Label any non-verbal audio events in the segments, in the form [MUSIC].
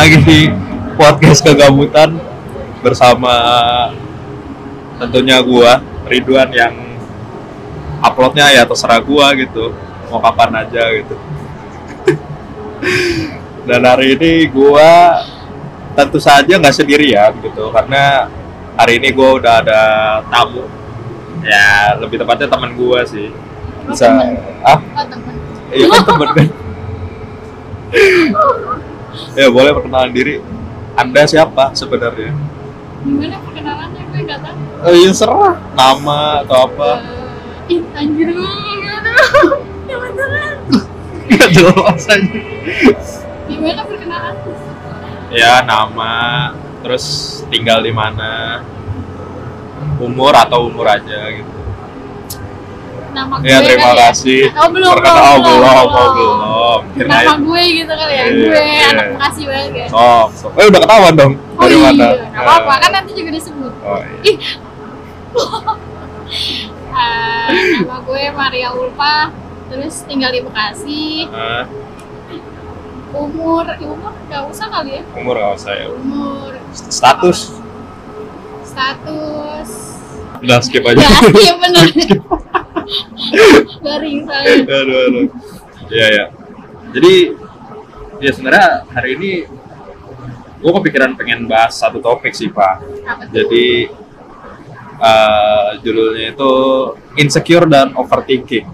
lagi di podcast kegabutan bersama tentunya gua Ridwan yang uploadnya ya terserah gua gitu. Mau kapan aja gitu. [LAUGHS] Dan hari ini gua tentu saja nggak sendirian gitu karena hari ini gua udah ada tamu. Ya lebih tepatnya teman gua sih. Bisa temen. ah? Oh, temen. iya kan temen kan ya boleh perkenalan diri. Anda siapa sebenarnya? Gimana perkenalannya? Gue gak tahu. Eh, ya serah. Nama atau apa? Eh, Ih, anjir gue gak tahu. Ya beneran. nggak jelas aja Gimana perkenalan? ya nama. Terus tinggal di mana? Umur atau umur aja gitu Nama gue ya terima kan ya? kasih Oh, belum, Perkenalan- belum, oh, belum belum. oh, belum Kirain- Nama gue gitu kali ya. Iya, gue iya. anak Bekasi banget ya. sok sok eh udah ketahuan dong Oh dari iya, mana gak apa-apa kan nanti juga disebut. oh, iya. Ih. Eh, [LAUGHS] nama gue Maria Ulfa, terus tinggal di Bekasi. Eh, Umur, umur gak usah kali ya. umur nggak usah ya Umur, status status. udah skip aja Ya, iya bener. [LAUGHS] [LAUGHS] Garing soalnya. aduh aduh. Iya ya jadi ya sebenarnya hari ini gue kepikiran pengen bahas satu topik sih pak. Jadi eh, judulnya itu insecure dan overthinking.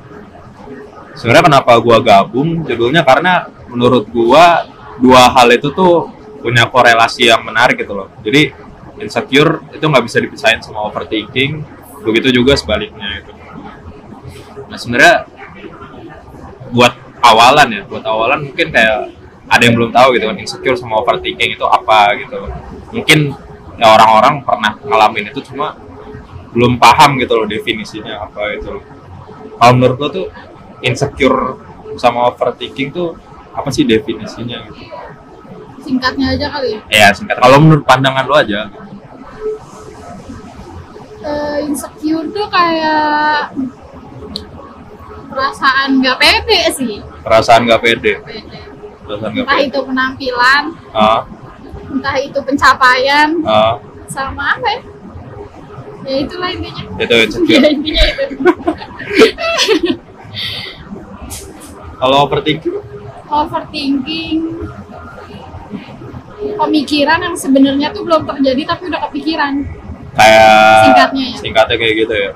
Sebenarnya kenapa gua gabung judulnya? Karena menurut gua dua hal itu tuh punya korelasi yang menarik gitu loh. Jadi insecure itu nggak bisa dipisahin sama overthinking. Begitu juga sebaliknya itu nah sebenarnya buat awalan ya buat awalan mungkin kayak ada yang belum tahu gitu kan insecure sama overthinking itu apa gitu mungkin ya orang-orang pernah ngalamin itu cuma belum paham gitu loh definisinya apa itu. Kalau menurut lo tuh insecure sama overthinking tuh apa sih definisinya gitu? Singkatnya aja kali ya. Ya singkat. Kalau menurut pandangan lo aja. Eh, insecure tuh kayak perasaan gak pede sih. Perasaan gak pede. Pede. Perasaan gak Entah pede. itu penampilan, Ah, entah itu pencapaian, ah, sama apa ya? Ya itulah intinya. itu Ya insecure. intinya itu. [LAUGHS] Kalau overthinking Overthinking pemikiran yang sebenarnya tuh belum terjadi tapi udah kepikiran. kayak Singkatnya ya? Singkatnya kayak gitu ya.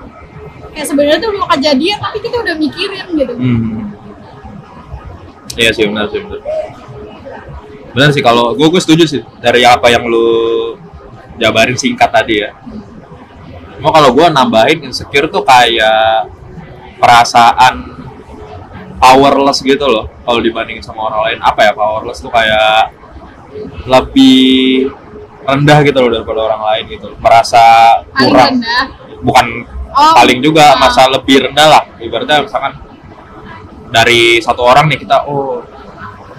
Kayak sebenarnya tuh belum kejadian tapi kita udah mikirin gitu. Hmm. Iya sih benar sih benar. Benar sih kalau gue gue setuju sih dari apa yang lu jabarin singkat tadi ya. Cuma kalau gue nambahin insecure tuh kayak perasaan powerless gitu loh kalau dibandingin sama orang lain apa ya powerless tuh kayak lebih rendah gitu loh daripada orang lain gitu merasa kurang bukan Oh, paling juga ah. masa lebih rendah lah. Ibaratnya misalkan dari satu orang nih kita oh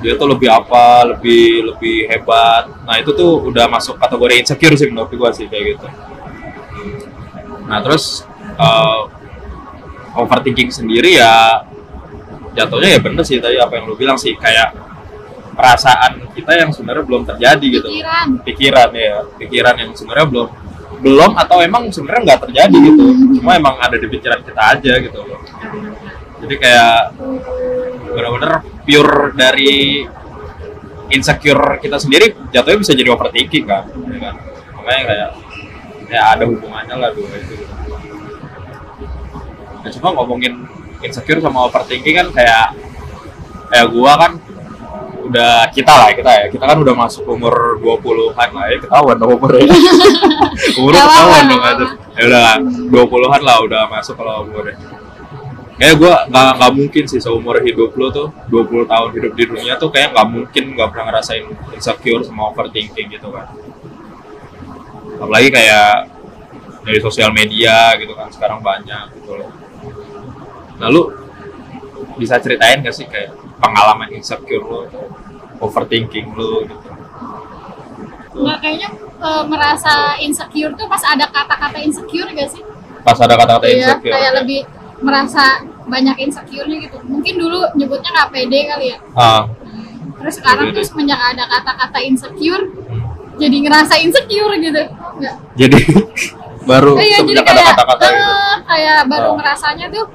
dia tuh lebih apa lebih lebih hebat. Nah itu tuh udah masuk kategori insecure sih menurut gua sih kayak gitu. Nah terus eh, overthinking sendiri ya jatuhnya ya bener sih tadi apa yang lu bilang sih kayak perasaan kita yang sebenarnya belum terjadi gitu. Pikiran. pikiran ya. Pikiran yang sebenarnya belum belum atau emang sebenarnya nggak terjadi gitu cuma emang ada di pikiran kita aja gitu jadi kayak bener-bener pure dari insecure kita sendiri jatuhnya bisa jadi overthinking kan, ya kan? makanya kayak ya ada hubungannya lah dua itu gitu. Nah, cuma ngomongin insecure sama overthinking kan kayak kayak gua kan udah kita lah kita ya. Kita kan udah masuk umur 20-an lah ya ketahuan dong umurnya [LAUGHS] umur ketahuan dong aja ya udah 20-an lah udah masuk kalau umurnya kayak gue nggak nggak mungkin sih seumur hidup lo tuh 20 tahun hidup di dunia tuh kayak nggak mungkin nggak pernah ngerasain insecure sama overthinking gitu kan. Apalagi kayak dari sosial media gitu kan sekarang banyak gitu loh. Nah lu bisa ceritain gak sih kayak pengalaman insecure lo overthinking lo gitu Nggak kayaknya eh, merasa insecure tuh pas ada kata-kata insecure gak sih? pas ada kata-kata Iya, insecure kayak lebih merasa banyak insecure-nya gitu. Mungkin dulu nyebutnya nggak pede kali ya. ah terus sekarang tuh semenjak ada kata-kata insecure Hmm. jadi ngerasa insecure gitu Enggak. Jadi [LAUGHS] baru Iya, jadi semenjak ada kayak kata-kata gitu. eh, kayak baru Oh. ngerasanya tuh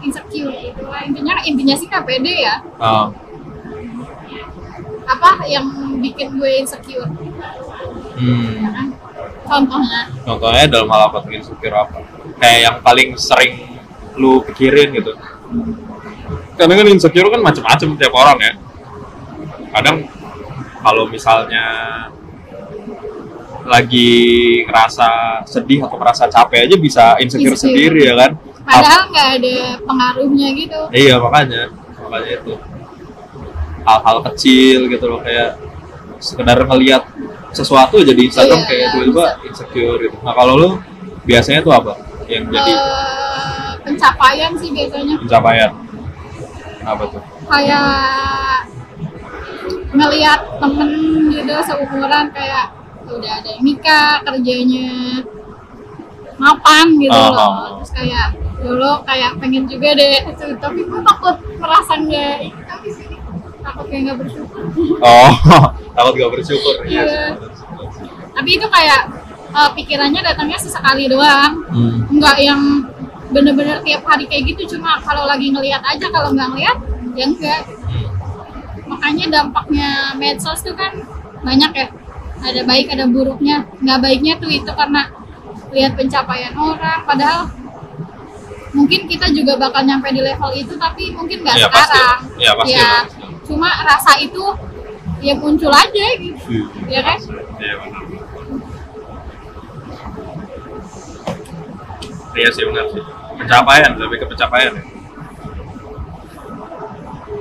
insecure gitu lah intinya intinya sih nggak pede ya Oh. Apa yang bikin gue insecure Hmm. ya kan contohnya Contohnya dalam hal apa tuh insecure apa? Kayak yang paling sering lu pikirin gitu. Karena kan insecure kan macam-macam tiap orang ya. Kadang kalau misalnya lagi ngerasa sedih atau merasa capek aja bisa insecure, Insecure. sendiri ya kan? padahal nggak ada pengaruhnya gitu Iya makanya, makanya itu hal-hal kecil gitu loh kayak sekedar ngelihat sesuatu jadi Instagram Iya, kayak tiba-tiba insecure gitu. Nah kalau lu biasanya tuh apa yang jadi Eh, pencapaian sih biasanya pencapaian? Apa tuh? kayak ngelihat temen gitu seumuran kayak udah ada yang nikah kerjanya mapan gitu Oh. loh terus kayak dulu kayak pengen juga deh itu tapi gue takut merasa nggak ini tapi sih takut kayak nggak bersyukur Oh, [LAUGHS] takut gak bersyukur. Iya. Sih. tapi itu kayak eh, pikirannya datangnya sesekali doang Hmm. nggak yang bener-bener tiap hari kayak gitu cuma kalau lagi ngelihat aja kalau nggak ngelihat ya enggak makanya dampaknya medsos tuh kan banyak ya ada baik ada buruknya nggak baiknya tuh itu karena lihat pencapaian orang padahal mungkin kita juga bakal nyampe di level itu tapi mungkin nggak pasti. sekarang Iya, pasti, Ya, pasti. Cuma rasa itu ya muncul aja gitu ya kan Iya benar. Iya sih benar sih. Pencapaian lebih ke pencapaian ya.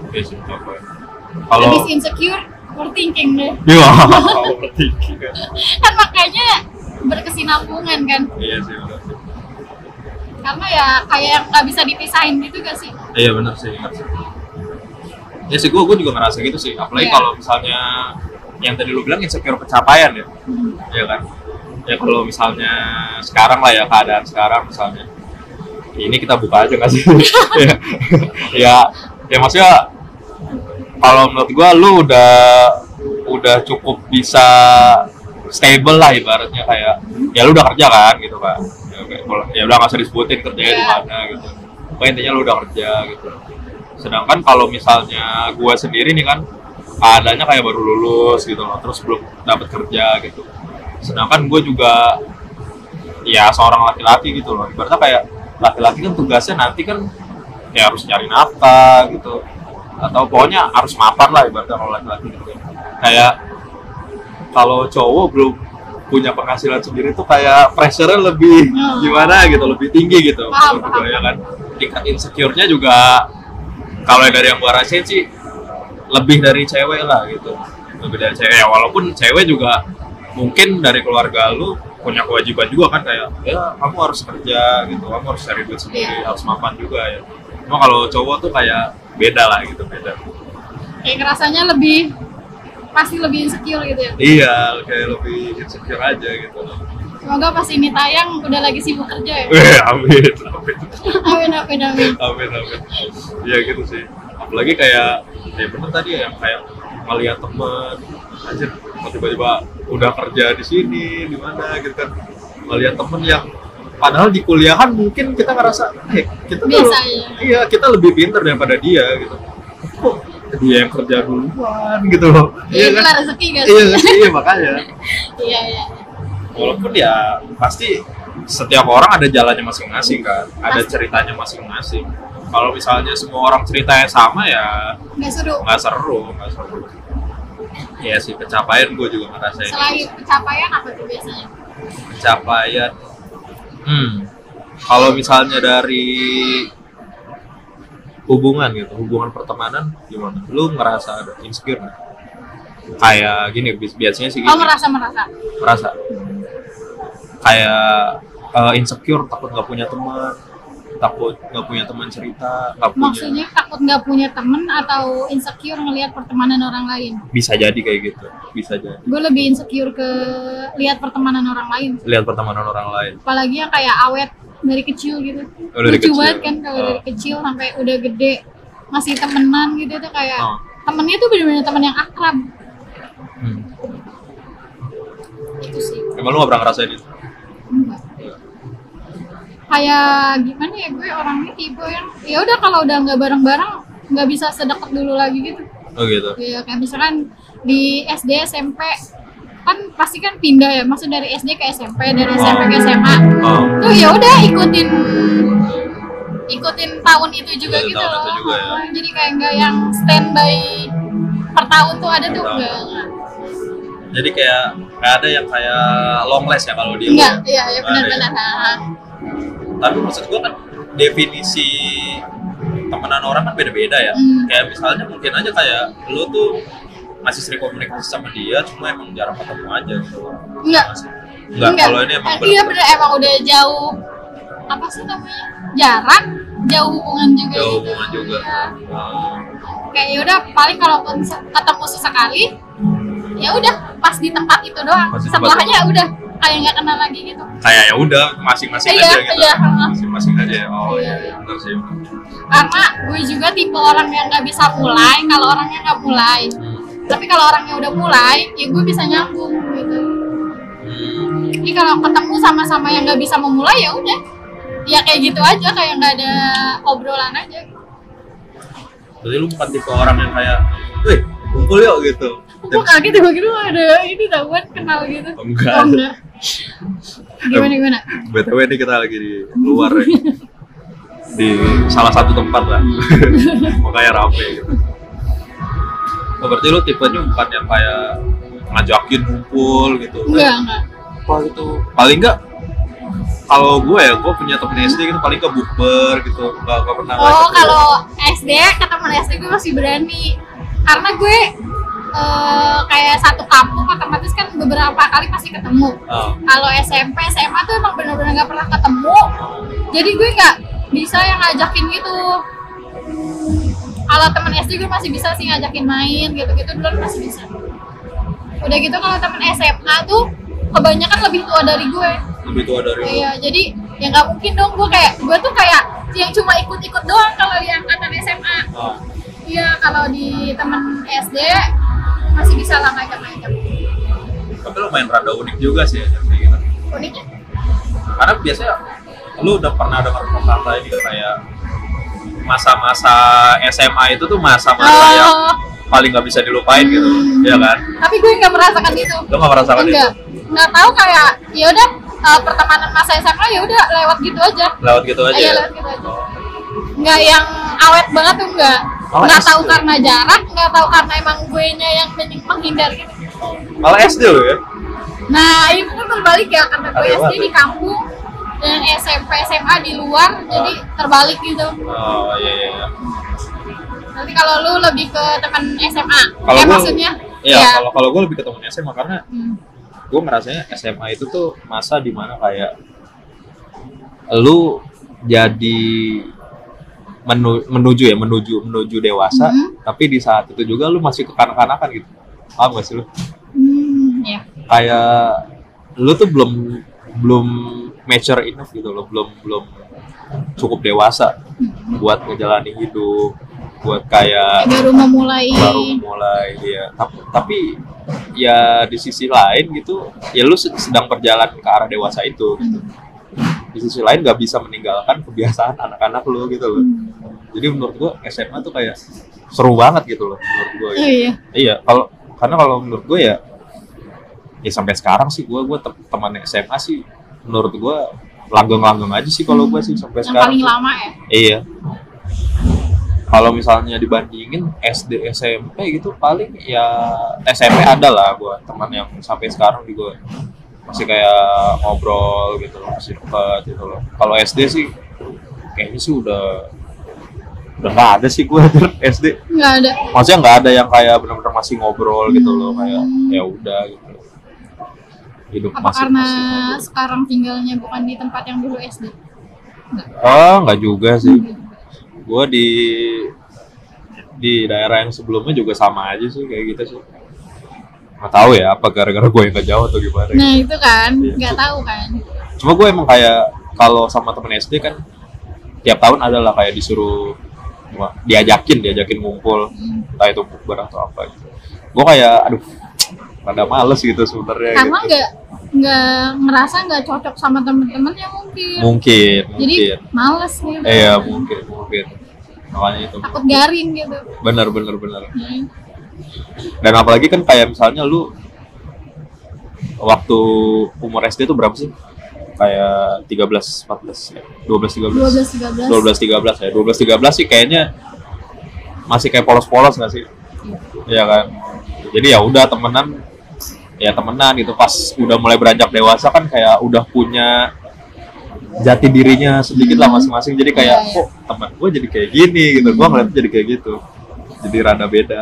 Iya sih pencapaian. Kalau habis insecure overthinking deh [LAUGHS] Iya, [LAUGHS] overthinking kan. kan makanya berkesinambungan kan Iya sih benar sih. karena ya kayak yang nggak bisa dipisahin gitu gak sih Iya benar sih, benar sih. Ya sih gue juga ngerasa gitu sih. Apalagi Iya. kalau misalnya yang tadi lu bilang insecure pencapaian ya. Hmm. Iya kan? Ya kalau misalnya sekarang lah ya keadaan sekarang misalnya. Ini kita buka aja nggak sih? [LAUGHS] ya, ya, ya maksudnya kalau menurut gua lu udah udah cukup bisa stable lah ibaratnya kayak ya lu udah kerja kan gitu kan ya, kayak ya udah nggak usah disebutin kerjanya di Iya. mana gitu pokoknya intinya lu udah kerja gitu sedangkan kalau misalnya gua sendiri nih kan keadaannya kayak baru lulus gitu loh terus belum dapat kerja gitu. Sedangkan gue juga ya seorang laki-laki gitu loh. Ibaratnya kayak laki-laki kan tugasnya nanti kan ya harus nyari nafkah gitu. Atau pokoknya harus mapan lah ibaratnya kalau laki-laki gitu. Kayak kalau cowok belum punya penghasilan sendiri tuh kayak pressure-nya lebih Hmm. gimana gitu lebih tinggi gitu. Paham, paham. gue ya kan. Tingkat insecure-nya juga kalau dari yang gue rasain sih lebih dari cewek lah gitu. Lebih dari cewek. Ya walaupun cewek juga mungkin dari keluarga lu punya kewajiban juga kan kayak ya kamu harus kerja gitu. Kamu harus cari duit sendiri Iya. harus mapan juga ya. Cuma kalau cowok tuh kayak beda lah gitu beda. Kayak ngerasanya lebih pasti lebih insecure gitu ya? Iya kayak lebih insecure aja gitu semoga pas ini tayang udah lagi sibuk kerja ya. Weh, amin. Amin amin amin. Amin amin. Amin iya gitu sih. Apalagi kayak ya bener tadi ya yang kayak ngeliat temen. Anjir tiba-tiba udah kerja di sini di mana gitu kan. Ngeliat temen yang padahal di kuliahan mungkin kita ngerasa eh kita tuh Biasa aja. iya. kita lebih pinter daripada dia gitu. Kok dia yang kerja duluan? Gitu loh. Iya kan? itulah rezeki gak iya sih? iya makanya. [LAUGHS] Iya iya walaupun ya pasti setiap orang ada jalannya masing-masing kan. Ada ceritanya masing-masing. Kalau misalnya semua orang ceritanya sama ya nggak seru. nggak seru nggak seru. Ya sih pencapaian gue juga ngerasain. Selain pencapaian apa tuh biasanya? Pencapaian hmm kalau misalnya dari hubungan gitu hubungan pertemanan gimana? Lu ngerasa ada insecure nggak? kayak gini bi- biasanya sih gini. oh merasa merasa? Merasa kayak eh, insecure takut nggak punya teman takut nggak punya teman cerita nggak punya maksudnya takut nggak punya temen atau insecure ngelihat pertemanan orang lain bisa jadi kayak gitu bisa jadi gue lebih insecure ke lihat pertemanan orang lain lihat pertemanan orang lain apalagi yang kayak awet dari kecil gitu Oh, dari lucu kecil. banget kan kalau Oh. dari kecil sampai udah gede masih temenan gitu tuh kayak Oh. temennya tuh bener-bener temen yang akrab Hmm. itu sih Emang lu gak pernah ngerasain itu? Enggak. kayak gimana ya gue orangnya tipe yang ya udah kalau udah nggak bareng-bareng nggak bisa sedekat dulu lagi gitu Oh gitu. ya kayak misalkan di SD SMP kan pasti kan pindah ya maksud dari SD ke SMP dari SMP ke SMA Oh. tuh ya udah ikutin ikutin tahun itu juga Ikutin gitu loh juga ya. Jadi kayak nggak yang standby per tahun tuh ada tuh Per enggak enggak Jadi kayak kayak ada yang kayak long last ya kalau di lu enggak ya? iya ya Nggak ada benar-benar. Tapi maksud gua kan definisi temenan orang kan beda-beda ya. Hmm. Kayak misalnya mungkin aja kayak lu tuh masih sering komunikasi sama dia, cuma emang jarang ketemu aja gitu. enggak Enggak, kalau ini emang Eh, iya bener emang udah jauh apa sih namanya jarak jauh hubungan juga jauh gitu hubungan juga. Iya. Oh. kayak yaudah paling kalaupun ketemu sesekali ya udah pas di tempat itu doang tempat setelahnya udah kayak nggak kenal lagi gitu Kayak ya udah masing-masing Iya, aja gitu. iya. Masing-masing aja. Oh Iya. iya, benar sih. karena gue juga tipe orang yang nggak bisa mulai kalau orangnya nggak mulai Hmm. tapi kalau orangnya udah mulai ya gue bisa nyambung gitu Hmm. jadi kalau ketemu sama-sama yang nggak bisa memulai ya udah ya kayak gitu aja kayak nggak ada obrolan aja Berarti lu bukan tipe orang yang kayak, wih, kumpul yuk gitu. Gue kaget tiba-tiba ada ini tahuan kenal gitu Oh, enggak. oh, enggak gimana gimana BTW ini kita lagi di luar ya. Di salah satu tempat lah. [LAUGHS] Makanya rame gitu. Oh, berarti lu tipenya bukan yang kayak ngajakin kumpul gitu. enggak enggak Apa gitu. Paling enggak kalau gue ya, gue punya temen SD gitu paling ke bukber gitu, nggak nggak pernah Oh, kalau SD ke teman SD gue masih berani. Karena gue eh, kayak satu kampung otomatis kan beberapa kali pasti ketemu. Ah, Kalau SMP, SMA tuh emang bener-bener nggak pernah ketemu. Jadi gue nggak bisa yang ngajakin gitu. Kalau teman SD gue masih bisa sih ngajakin main gitu-gitu dulu masih bisa. Udah gitu kalau teman SMA tuh kebanyakan lebih tua dari gue. lebih tua dari. Iya, jadi ya nggak mungkin dong gue kayak gue tuh kayak yang cuma ikut-ikut doang kalau di angkatan SMA. Ah, Iya, kalau di temen SD masih bisa lah ngajak-ngajak. tapi lu main rada unik juga sih ya, kayak gitu. Uniknya? karena biasanya lu udah pernah dengar kata ini kayak masa-masa SMA itu tuh masa-masa yang Oh, paling nggak bisa dilupain gitu ya kan tapi gue nggak merasakan itu. lu nggak merasakan Enggak, itu nggak tahu kayak ya udah eh, pertemanan masa SMA ya udah lewat gitu aja. lewat gitu aja Iya ya? lewat gitu aja. Nggak yang awet banget tuh enggak. Malah Nggak tahu karena jarak, nggak tahu karena emang gue nya yang men- menghindar gitu. malah SD lo ya Nah, itu kan terbalik ya karena gue SD di kampung dan SMP SMA di luar, jadi terbalik gitu. oh iya iya iya. Nanti kalau lu lebih ke teman SMA, kalau ya gua maksudnya? iya kalau kalau gue lebih ketemu SMA karena Hmm. gue ngerasanya SMA itu tuh masa di mana kayak lu jadi menu- menuju ya menuju menuju dewasa Mhm. tapi di saat itu juga lu masih kekanak-kanakan gitu paham gak sih lu Hmm, ya. kayak lu tuh belum belum mature enough gitu loh belum belum cukup dewasa buat ngejalanin hidup buat kayak Baru memulai. baru mulai ya tapi, tapi ya di sisi lain gitu ya lu sed- sedang berjalan ke arah dewasa itu gitu. di sisi lain nggak bisa meninggalkan kebiasaan [LAUGHS] anak-anak lu gitu loh jadi menurut gua SMA tuh kayak seru banget gitu loh menurut gua Oh, gitu. iya. iya kalau karena kalau menurut gue ya ya sampai sekarang sih gue gue tem- teman SMA sih menurut gue langgeng-langgeng aja sih kalau gue sih sampai Yang sekarang paling lama ya. iya kalau misalnya dibandingin SD SMP gitu paling ya SMP ada lah gue teman yang sampai sekarang juga masih kayak ngobrol gitu loh masih dekat gitu loh kalau SD sih kayaknya sih udah udah nggak ada sih gue [LAUGHS] SD Nggak ada. maksudnya nggak ada yang kayak benar-benar masih ngobrol gitu loh kayak ya udah gitu hidup Apa masih karena masih ngobrol. sekarang tinggalnya bukan di tempat yang dulu SD? oh nggak juga sih gue di di daerah yang sebelumnya juga sama aja sih kayak gitu sih nggak tahu ya apa gara-gara gue yang ke jauh atau gimana Nah itu kan, Iya. nggak tahu kan. cuma gue emang kayak kalau sama temen SD kan tiap tahun adalah kayak disuruh diajakin diajakin ngumpul entah itu bukber atau apa gitu. Gue kayak aduh pada males gitu sebenarnya karena gitu. nggak nggak ngerasa nggak cocok sama temen-temennya mungkin. Mungkin jadi mungkin. males gitu eh, ya mungkin mungkin. Makanya itu takut garing gitu. Bener bener bener. Hmm. dan apalagi kan kayak misalnya lu waktu umur SD itu berapa sih kayak 13 14 ya. 12 13 12 13 12 13 ya. 12 13 sih kayaknya masih kayak polos-polos nggak sih? Iya. Kan? Jadi ya udah temenan ya temenan gitu. Pas udah mulai beranjak dewasa kan kayak udah punya jati dirinya sedikit lah masing-masing. Jadi kayak Iya, iya. kok teman gue jadi kayak gini gitu? Gue ngeliatnya jadi kayak gitu. Jadi rada beda.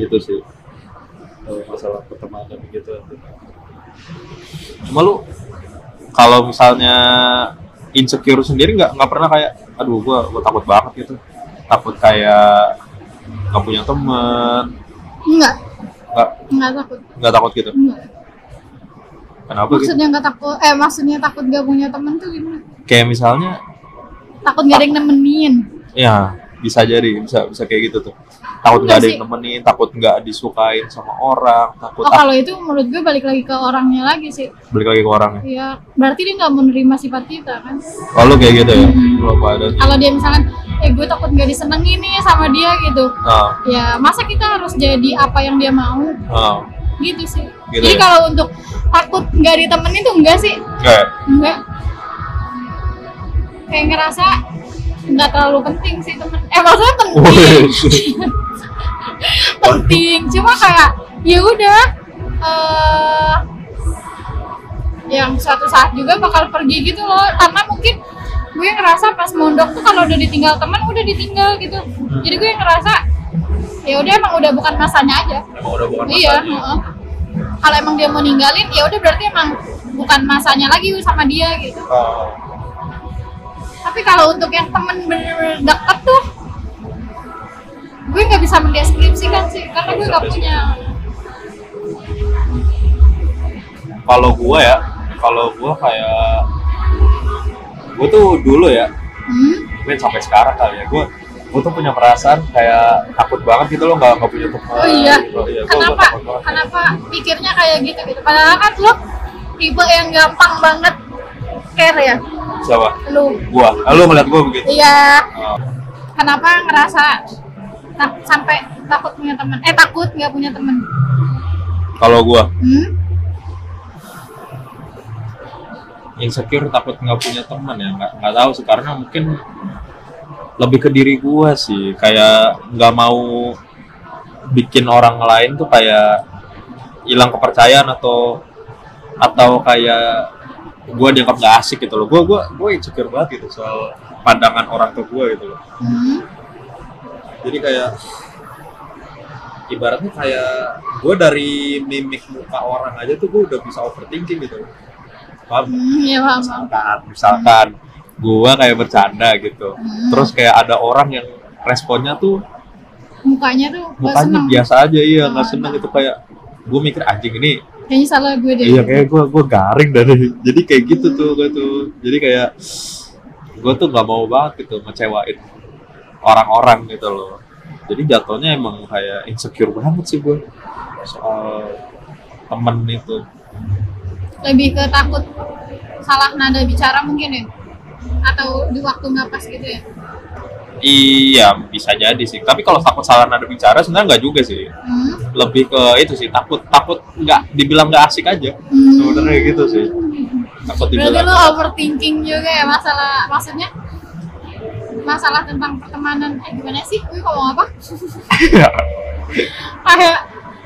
Gitu sih. Masalah pertemanan gitu. Cuma lu kalau misalnya insecure sendiri nggak nggak pernah kayak aduh gua gua takut banget gitu. Takut kayak nggak punya teman enggak nggak. Enggak takut. Nggak takut gitu? Enggak kenapa gitu? Maksudnya nggak takut eh maksudnya takut gak punya temen tuh gimana? Kayak misalnya takut gak ada yang nemenin. Ya bisa jadi bisa bisa kayak gitu tuh. Takut Enggak nggak ada yang nemenin takut nggak disukain sama orang takut oh ah. kalau itu menurut gue balik lagi ke orangnya lagi sih. Balik lagi ke orangnya? Ya berarti dia nggak menerima sifat kita kan? Kalau kayak gitu ya? Hmm. kalau dia misalkan eh gue takut gak disenengin nih sama dia gitu. Ah. Ya masa kita harus jadi apa yang dia mau? Ah. Gitu sih. Gitu jadi ya? kalau untuk takut nggak ditemenin tuh enggak sih? Kayak enggak kayak ngerasa nggak terlalu penting sih temen. Eh maksudnya penting. [LAUGHS] Penting. Cuma kayak ya udah eh yang suatu saat juga bakal pergi gitu loh. Karena mungkin gue ngerasa pas mondok tuh kalau udah ditinggal teman udah ditinggal gitu. Jadi gue ngerasa ya udah emang udah bukan masanya aja. Emang udah bukan iya masanya. heeh. kalau emang dia mau ninggalin ya udah berarti emang bukan masanya lagi sama dia gitu. Ah. Tapi kalau untuk yang temen bener-bener deket tuh gue nggak bisa mendeskripsikan sih karena gue nggak punya. Kalau gua ya kalau gua kayak gua tuh dulu ya hmm? mungkin sampai sekarang kali ya gua gua tuh punya perasaan kayak takut banget gitu loh nggak nggak punya teman oh iya. gitu. Iya, gua- gua kenapa? kenapa pikirnya kayak gitu gitu? Padahal kan lo tipe yang gampang banget care ya? Siapa? Lu. Gua. Ah, lu ngeliat gua begitu? Iya. Ah, kenapa ngerasa tak- sampai takut punya teman eh takut nggak punya teman kalau gua? Hmm? insecure takut nggak punya teman ya? Nggak nggak tahu sih karena mungkin lebih ke diri gua sih. Kayak nggak mau bikin orang lain tuh kayak hilang kepercayaan atau atau kayak gua dianggap nggak asik gitu loh gua gua gua insecure banget gitu soal pandangan orang ke gua gitu loh Hmm? jadi kayak ibaratnya kayak gue dari mimik muka orang aja tuh gue udah bisa overthinking gitu loh. paham? Hmm, iya paham misalkan misalkan gua kayak bercanda gitu Hmm. terus kayak ada orang yang responnya tuh mukanya tuh gak mukanya seneng biasa aja iya nggak Ah, seneng gitu kayak gue mikir anjing ini kayaknya salah gue deh. Iya kayak gue gue garing dari jadi kayak gitu tuh gue tuh. Jadi kayak gue tuh nggak mau banget gitu ngecewain orang-orang gitu loh. Jadi jatuhnya emang kayak insecure banget sih gue soal temen itu. Lebih ke takut salah nada bicara mungkin ya? Atau di waktu nggak pas gitu ya iya bisa jadi sih. Tapi kalau takut salah nada bicara sebenarnya nggak juga sih. Hmm? lebih ke itu sih takut takut nggak dibilang nggak asik aja. Hmm. sebenarnya gitu sih. Takut berarti dibilang lo overthinking juga ya masalah maksudnya? Masalah tentang pertemanan eh gimana sih? Gue ngomong apa? [LAUGHS] Kayak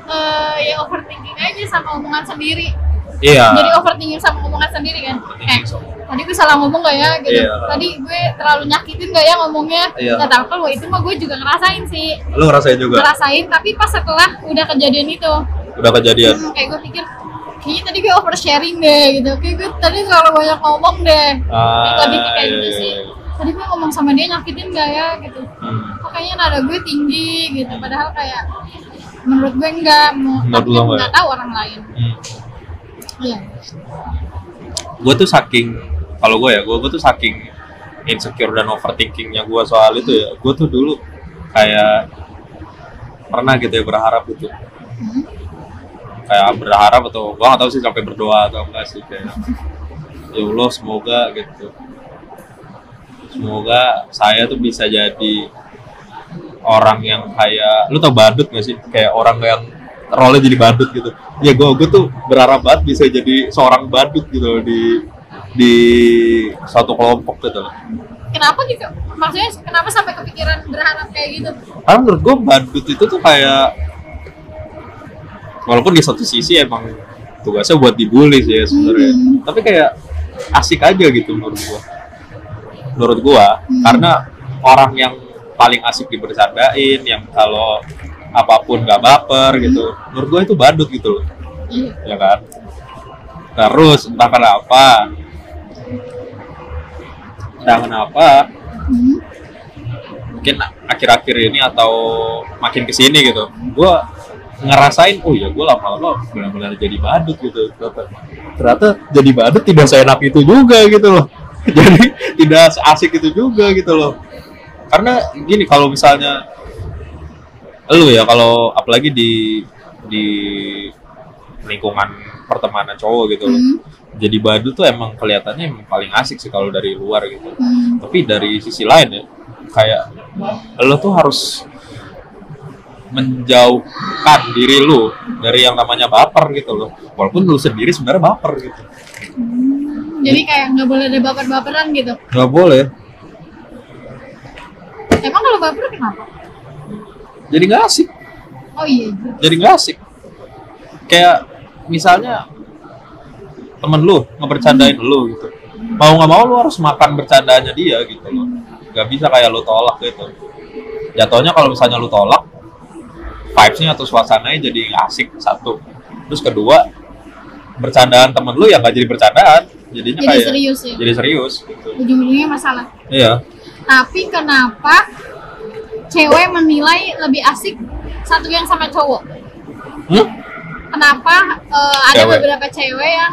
eh, ya overthinking aja sama omongan sendiri iya. Jadi overthinking sama omongan sendiri kan? Eh tadi gue salah ngomong gak ya? Gitu. Iya. tadi gue terlalu nyakitin gak ya ngomongnya? Iya. nggak tahu kalau itu mah gue juga ngerasain sih. Lu ngerasain juga? Ngerasain tapi pas setelah udah kejadian itu. Udah kejadian? Hmm, kayak gue pikir kayaknya tadi gue oversharing deh gitu. Kayak gue tadi terlalu banyak ngomong deh. Ah, ke kayak iya, gitu iya, sih. iya. tadi gue ngomong sama dia nyakitin gak ya? Gitu. Hmm. kok kayaknya nada gue tinggi gitu. Padahal kayak menurut gue enggak mau Menurut tapi lo kan enggak nggak ya? tahu orang lain. Hmm. Iya. Gue tuh saking kalau gue ya gue gue tuh saking insecure dan overthinkingnya gue soal itu ya. Gue tuh dulu kayak pernah gitu ya berharap gitu. Hmm. kayak berharap atau gue gak tahu sih sampai berdoa atau enggak sih kayak ya Allah semoga gitu. Semoga saya tuh bisa jadi orang yang kayak lu tau badut gak sih? Kayak orang yang role jadi badut gitu ya gue gue tuh berharap banget bisa jadi seorang badut gitu di di suatu kelompok gitu loh Kenapa gitu? Maksudnya kenapa sampai kepikiran berharap kayak gitu? karena menurut gue badut itu tuh kayak walaupun di satu sisi emang tugasnya buat dibully sih ya sebenarnya Hmm. tapi kayak asik aja gitu menurut gua menurut gua Hmm. karena orang yang paling asik dibercandain yang kalau apa pun gak baper gitu. Menurut gua itu badut gitu loh. Ya kan? Terus entah kenapa. Entah kenapa mungkin akhir-akhir ini atau makin ke sini gitu gue ngerasain oh ya gue lama-lama benar-benar jadi badut gitu. Ternyata jadi badut tidak seenak itu juga gitu loh. [LAUGHS] Jadi tidak asik itu juga gitu loh. Karena gini kalau misalnya lu ya kalau apalagi di di lingkungan pertemanan cowok gitu loh Hmm. jadi badut tuh emang kelihatannya emang paling asik sih kalau dari luar gitu Hmm. tapi dari sisi lain ya kayak lo tuh harus menjauhkan diri lu dari yang namanya baper gitu loh walaupun lu sendiri sebenarnya baper gitu Jadi kayak nggak boleh ada baper-baperan gitu. nggak boleh Emang kalau baper kenapa? Jadi nggak asik. Oh iya. jadi nggak asik. Kayak misalnya temen lu ngebercandain lu gitu. Mau nggak mau lu harus makan bercandanya dia gitu loh. Nggak bisa kayak lu tolak gitu. Jatuhnya kalau misalnya lu tolak vibesnya atau suasananya jadi asik satu. Terus kedua bercandaan temen lu ya nggak jadi bercandaan. Jadinya Jadi kayak serius ya. jadi serius gitu. Ujung-ujungnya masalah. iya. Tapi kenapa cewek menilai lebih asik satu yang sama cowok? hmm? Kenapa eh, ada Cewek. beberapa cewek yang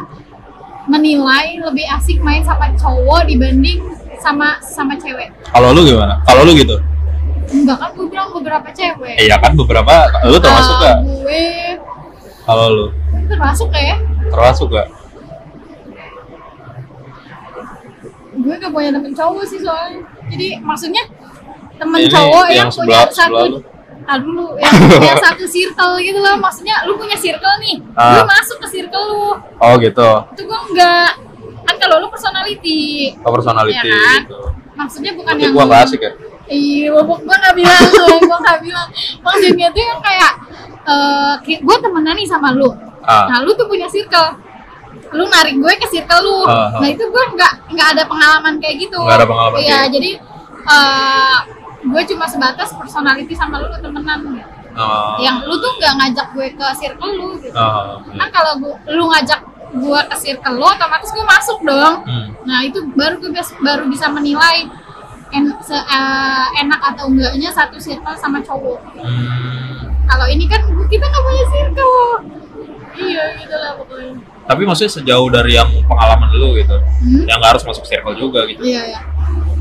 menilai lebih asik main sama cowok dibanding sama sama cewek? kalau lu gimana kalau lu gitu Enggak kan gue bilang beberapa cewek. iya kan beberapa lu termasuk Ah, gak Gue kalau lu termasuk ya. termasuk gak Gue gak punya temen cowok sih soalnya. Jadi maksudnya temen Ini cowok yang yang, sebelah- punya satu lu. Ah dulu yang punya [LAUGHS] satu circle gitu loh. Maksudnya lu punya circle nih. Ah. Gue masuk ke circle lu. oh gitu Itu gue enggak kan kalau lu personality. oh, personality Ya kan? gitu Maksudnya bukan Berarti yang gua lu- nggak asik ya Iya, gua, gua gak bilang, gua gak bilang. Maksudnya tuh yang kayak, eh gue temenan nih sama lu. Ah. Nah, lu tuh punya circle. Lu narik gue ke circle lu. Ah, ah. Nah, itu gue nggak nggak ada pengalaman kayak gitu. Nggak ada pengalaman Iya, gitu. jadi eh gue cuma sebatas personality sama lu temenan. Oh, Yang lu tuh nggak ngajak gue ke circle lu. Gitu. oh, iya. Kan kalau gua, lu ngajak gue ke circle lu, otomatis gue masuk dong. Hmm. Nah itu baru gue baru bisa menilai en, se- eh, enak atau enggaknya satu circle sama cowok. Hmm. Kalau ini kan kita nggak punya circle. Iya gitu lah pokoknya. Tapi maksudnya sejauh dari yang pengalaman lu gitu, Hmm? yang nggak harus masuk circle juga gitu. Iya ya.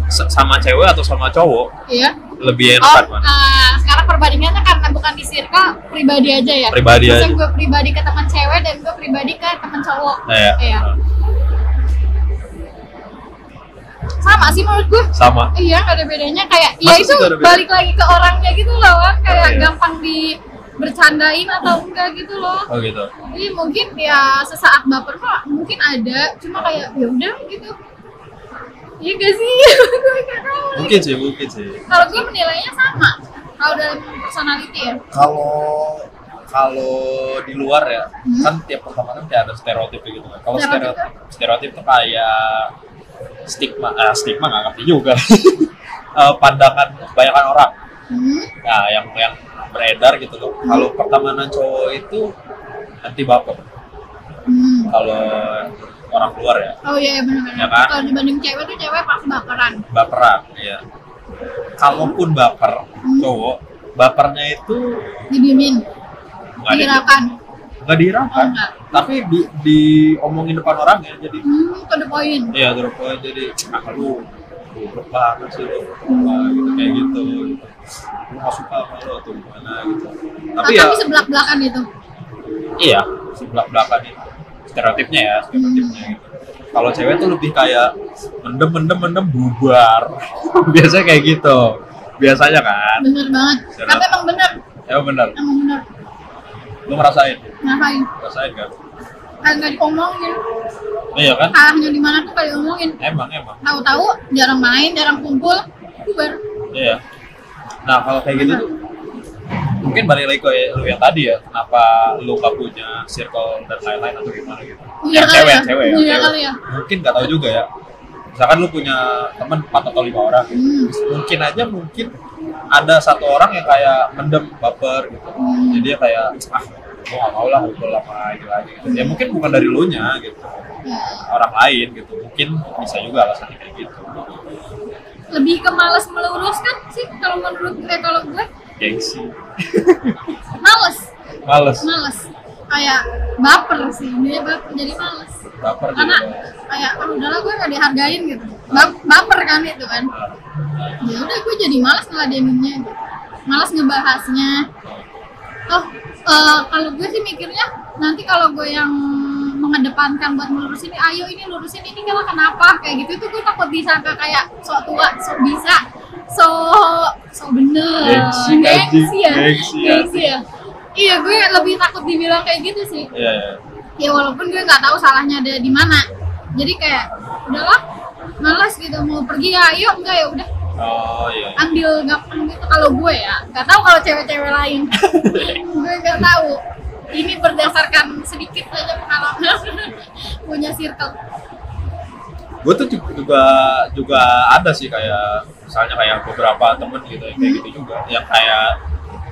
Sama cewek atau sama cowok Iya. lebih Oh, enakan mana? eh, sekarang perbandingannya karena bukan di circle pribadi aja ya. Pribadi Maksudnya aja. gue pribadi ke teman cewek dan gue pribadi ke teman cowok. Nah, ya. Iya. Sama sih menurut gue. Sama. Iya, gak ada bedanya. Kayak ya Masa itu balik lagi ke orangnya gitu loh, kayak Oh, iya. gampang di bercandain atau enggak gitu loh. Oh gitu. Jadi mungkin ya sesaat baper mah mungkin ada, cuma kayak ya udah gitu. Iya gak sih? [LAUGHS] gue gak tahu. Mungkin sih, mungkin sih. Kalau gue menilainya sama. Kalau dalam personality ya. Kalau kalau di luar ya, Hmm. kan tiap pertemanan kayak ada stereotip gitu kan. Kalau Stereotip stereotip, tuh kayak stigma, ah, stigma nggak ngerti juga. [LAUGHS] Eh, pandangan kebanyakan orang. Hmm. Nah, yang yang beredar gitu loh. Kalau pertemanan cowok itu anti baper. Hmm. Kalau orang luar ya, Oh iya benar-benar. Ya kan? Kalau dibanding cewek tuh cewek pasti baperan. baperan, ya. Kalaupun baper Hmm. cowok, bapernya itu Didiemin, dihiraukan. nggak dihiraukan, Oh, tapi di diomongin depan orang ya. Jadi Hmm, to the point. Iya, terus poin jadi ah lu goblok banget sih lo Wah, gitu kayak gitu gitu lu nggak suka sama lo atau gimana gitu tapi ya tapi sebelak belakan itu iya sebelah belakang itu stereotipnya ya stereotipnya. Gitu kalau cewek tuh lebih kayak mendem mendem mendem bubar. [LAUGHS] Biasanya kayak gitu. Biasanya kan? Bener banget. Serap. tapi emang bener. Ya benar emang bener. Lu ngerasain? Ngapain ngerasain kan? Kayak nggak diomongin. Iya kan? Kalahnya di mana tuh kayak diomongin. Emang emang. Tahu-tahu jarang main jarang kumpul bubar. Iya. Nah kalau kayak gitu tuh mungkin balik lagi ke lu yang tadi ya, kenapa lu gak punya circle dan lain-lain atau gimana gitu? Yang cewek, ya. cewek ya. Cewek. kali ya. Mungkin gak tahu juga ya. Misalkan lu punya teman 4 atau lima orang, gitu. Hmm. mungkin aja mungkin ada satu orang yang kayak mendem baper gitu. Hmm. Jadi dia kayak ah gua gak mau lah ngobrol sama ini lagi gitu. Ya mungkin bukan dari lu nya gitu. Ya. Orang lain gitu. Mungkin bisa juga alasannya kayak gitu. lebih ke malas meluruskan sih kalau menurut eh kalau gue Gengsi. males. Males. males. Kayak baper sih dia baper jadi males. Baper karena juga. kayak oh, udahlah gue gak dihargain gitu. Ba- baper kan itu kan. Ya udah gue jadi malas ngeladeninnya gitu. Malas ngebahasnya. Oh eh, kalau gue sih mikirnya nanti kalau gue yang mengedepankan buat melurusin ini ayo ini lurusin ini kalau kenapa? Kayak gitu. Tuh gue takut disangka kayak sok tua sok bisa so so bener. Gengsi, anjing. ya Gengsi, gengsi ya. Iya gue lebih takut dibilang kayak gitu sih. Iya, iya. ya walaupun gue nggak tahu salahnya ada di mana. Jadi kayak udahlah malas gitu mau pergi ya ayo enggak ya udah. Oh iya. ambil gampang gitu. Kalau gue ya nggak tahu kalau cewek-cewek lain. [LAUGHS] Gue nggak tahu ini berdasarkan sedikit aja pengalaman. [LAUGHS] Punya circle. Gue tuh juga- juga ada sih kayak misalnya kayak beberapa temen gitu yang kayak gitu juga. Yang kayak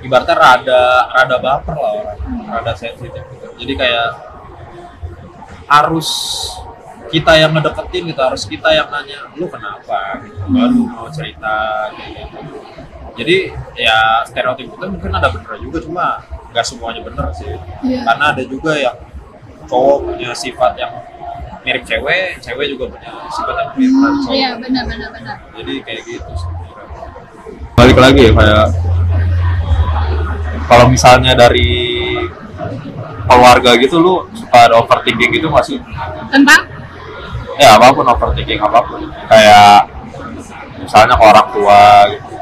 ibaratnya rada rada baper lah orang, rada sensitif gitu. Jadi kayak harus kita yang ngedeketin gitu, harus kita yang nanya lu kenapa? gitu, baru mau cerita kayak gitu. Jadi ya stereotip itu mungkin ada bener juga cuma nggak semuanya bener sih. Iya. Karena ada juga yang cowok punya sifat yang mirip cewek, cewek juga punya sifat yang mirip hmm, cowok. iya benar benar benar Jadi kayak gitu sih. Balik lagi ya kayak kalau misalnya dari keluarga gitu lu suka ada overthinking gitu masih tentang ya apa pun overthinking apa pun kayak misalnya ke orang tua gitu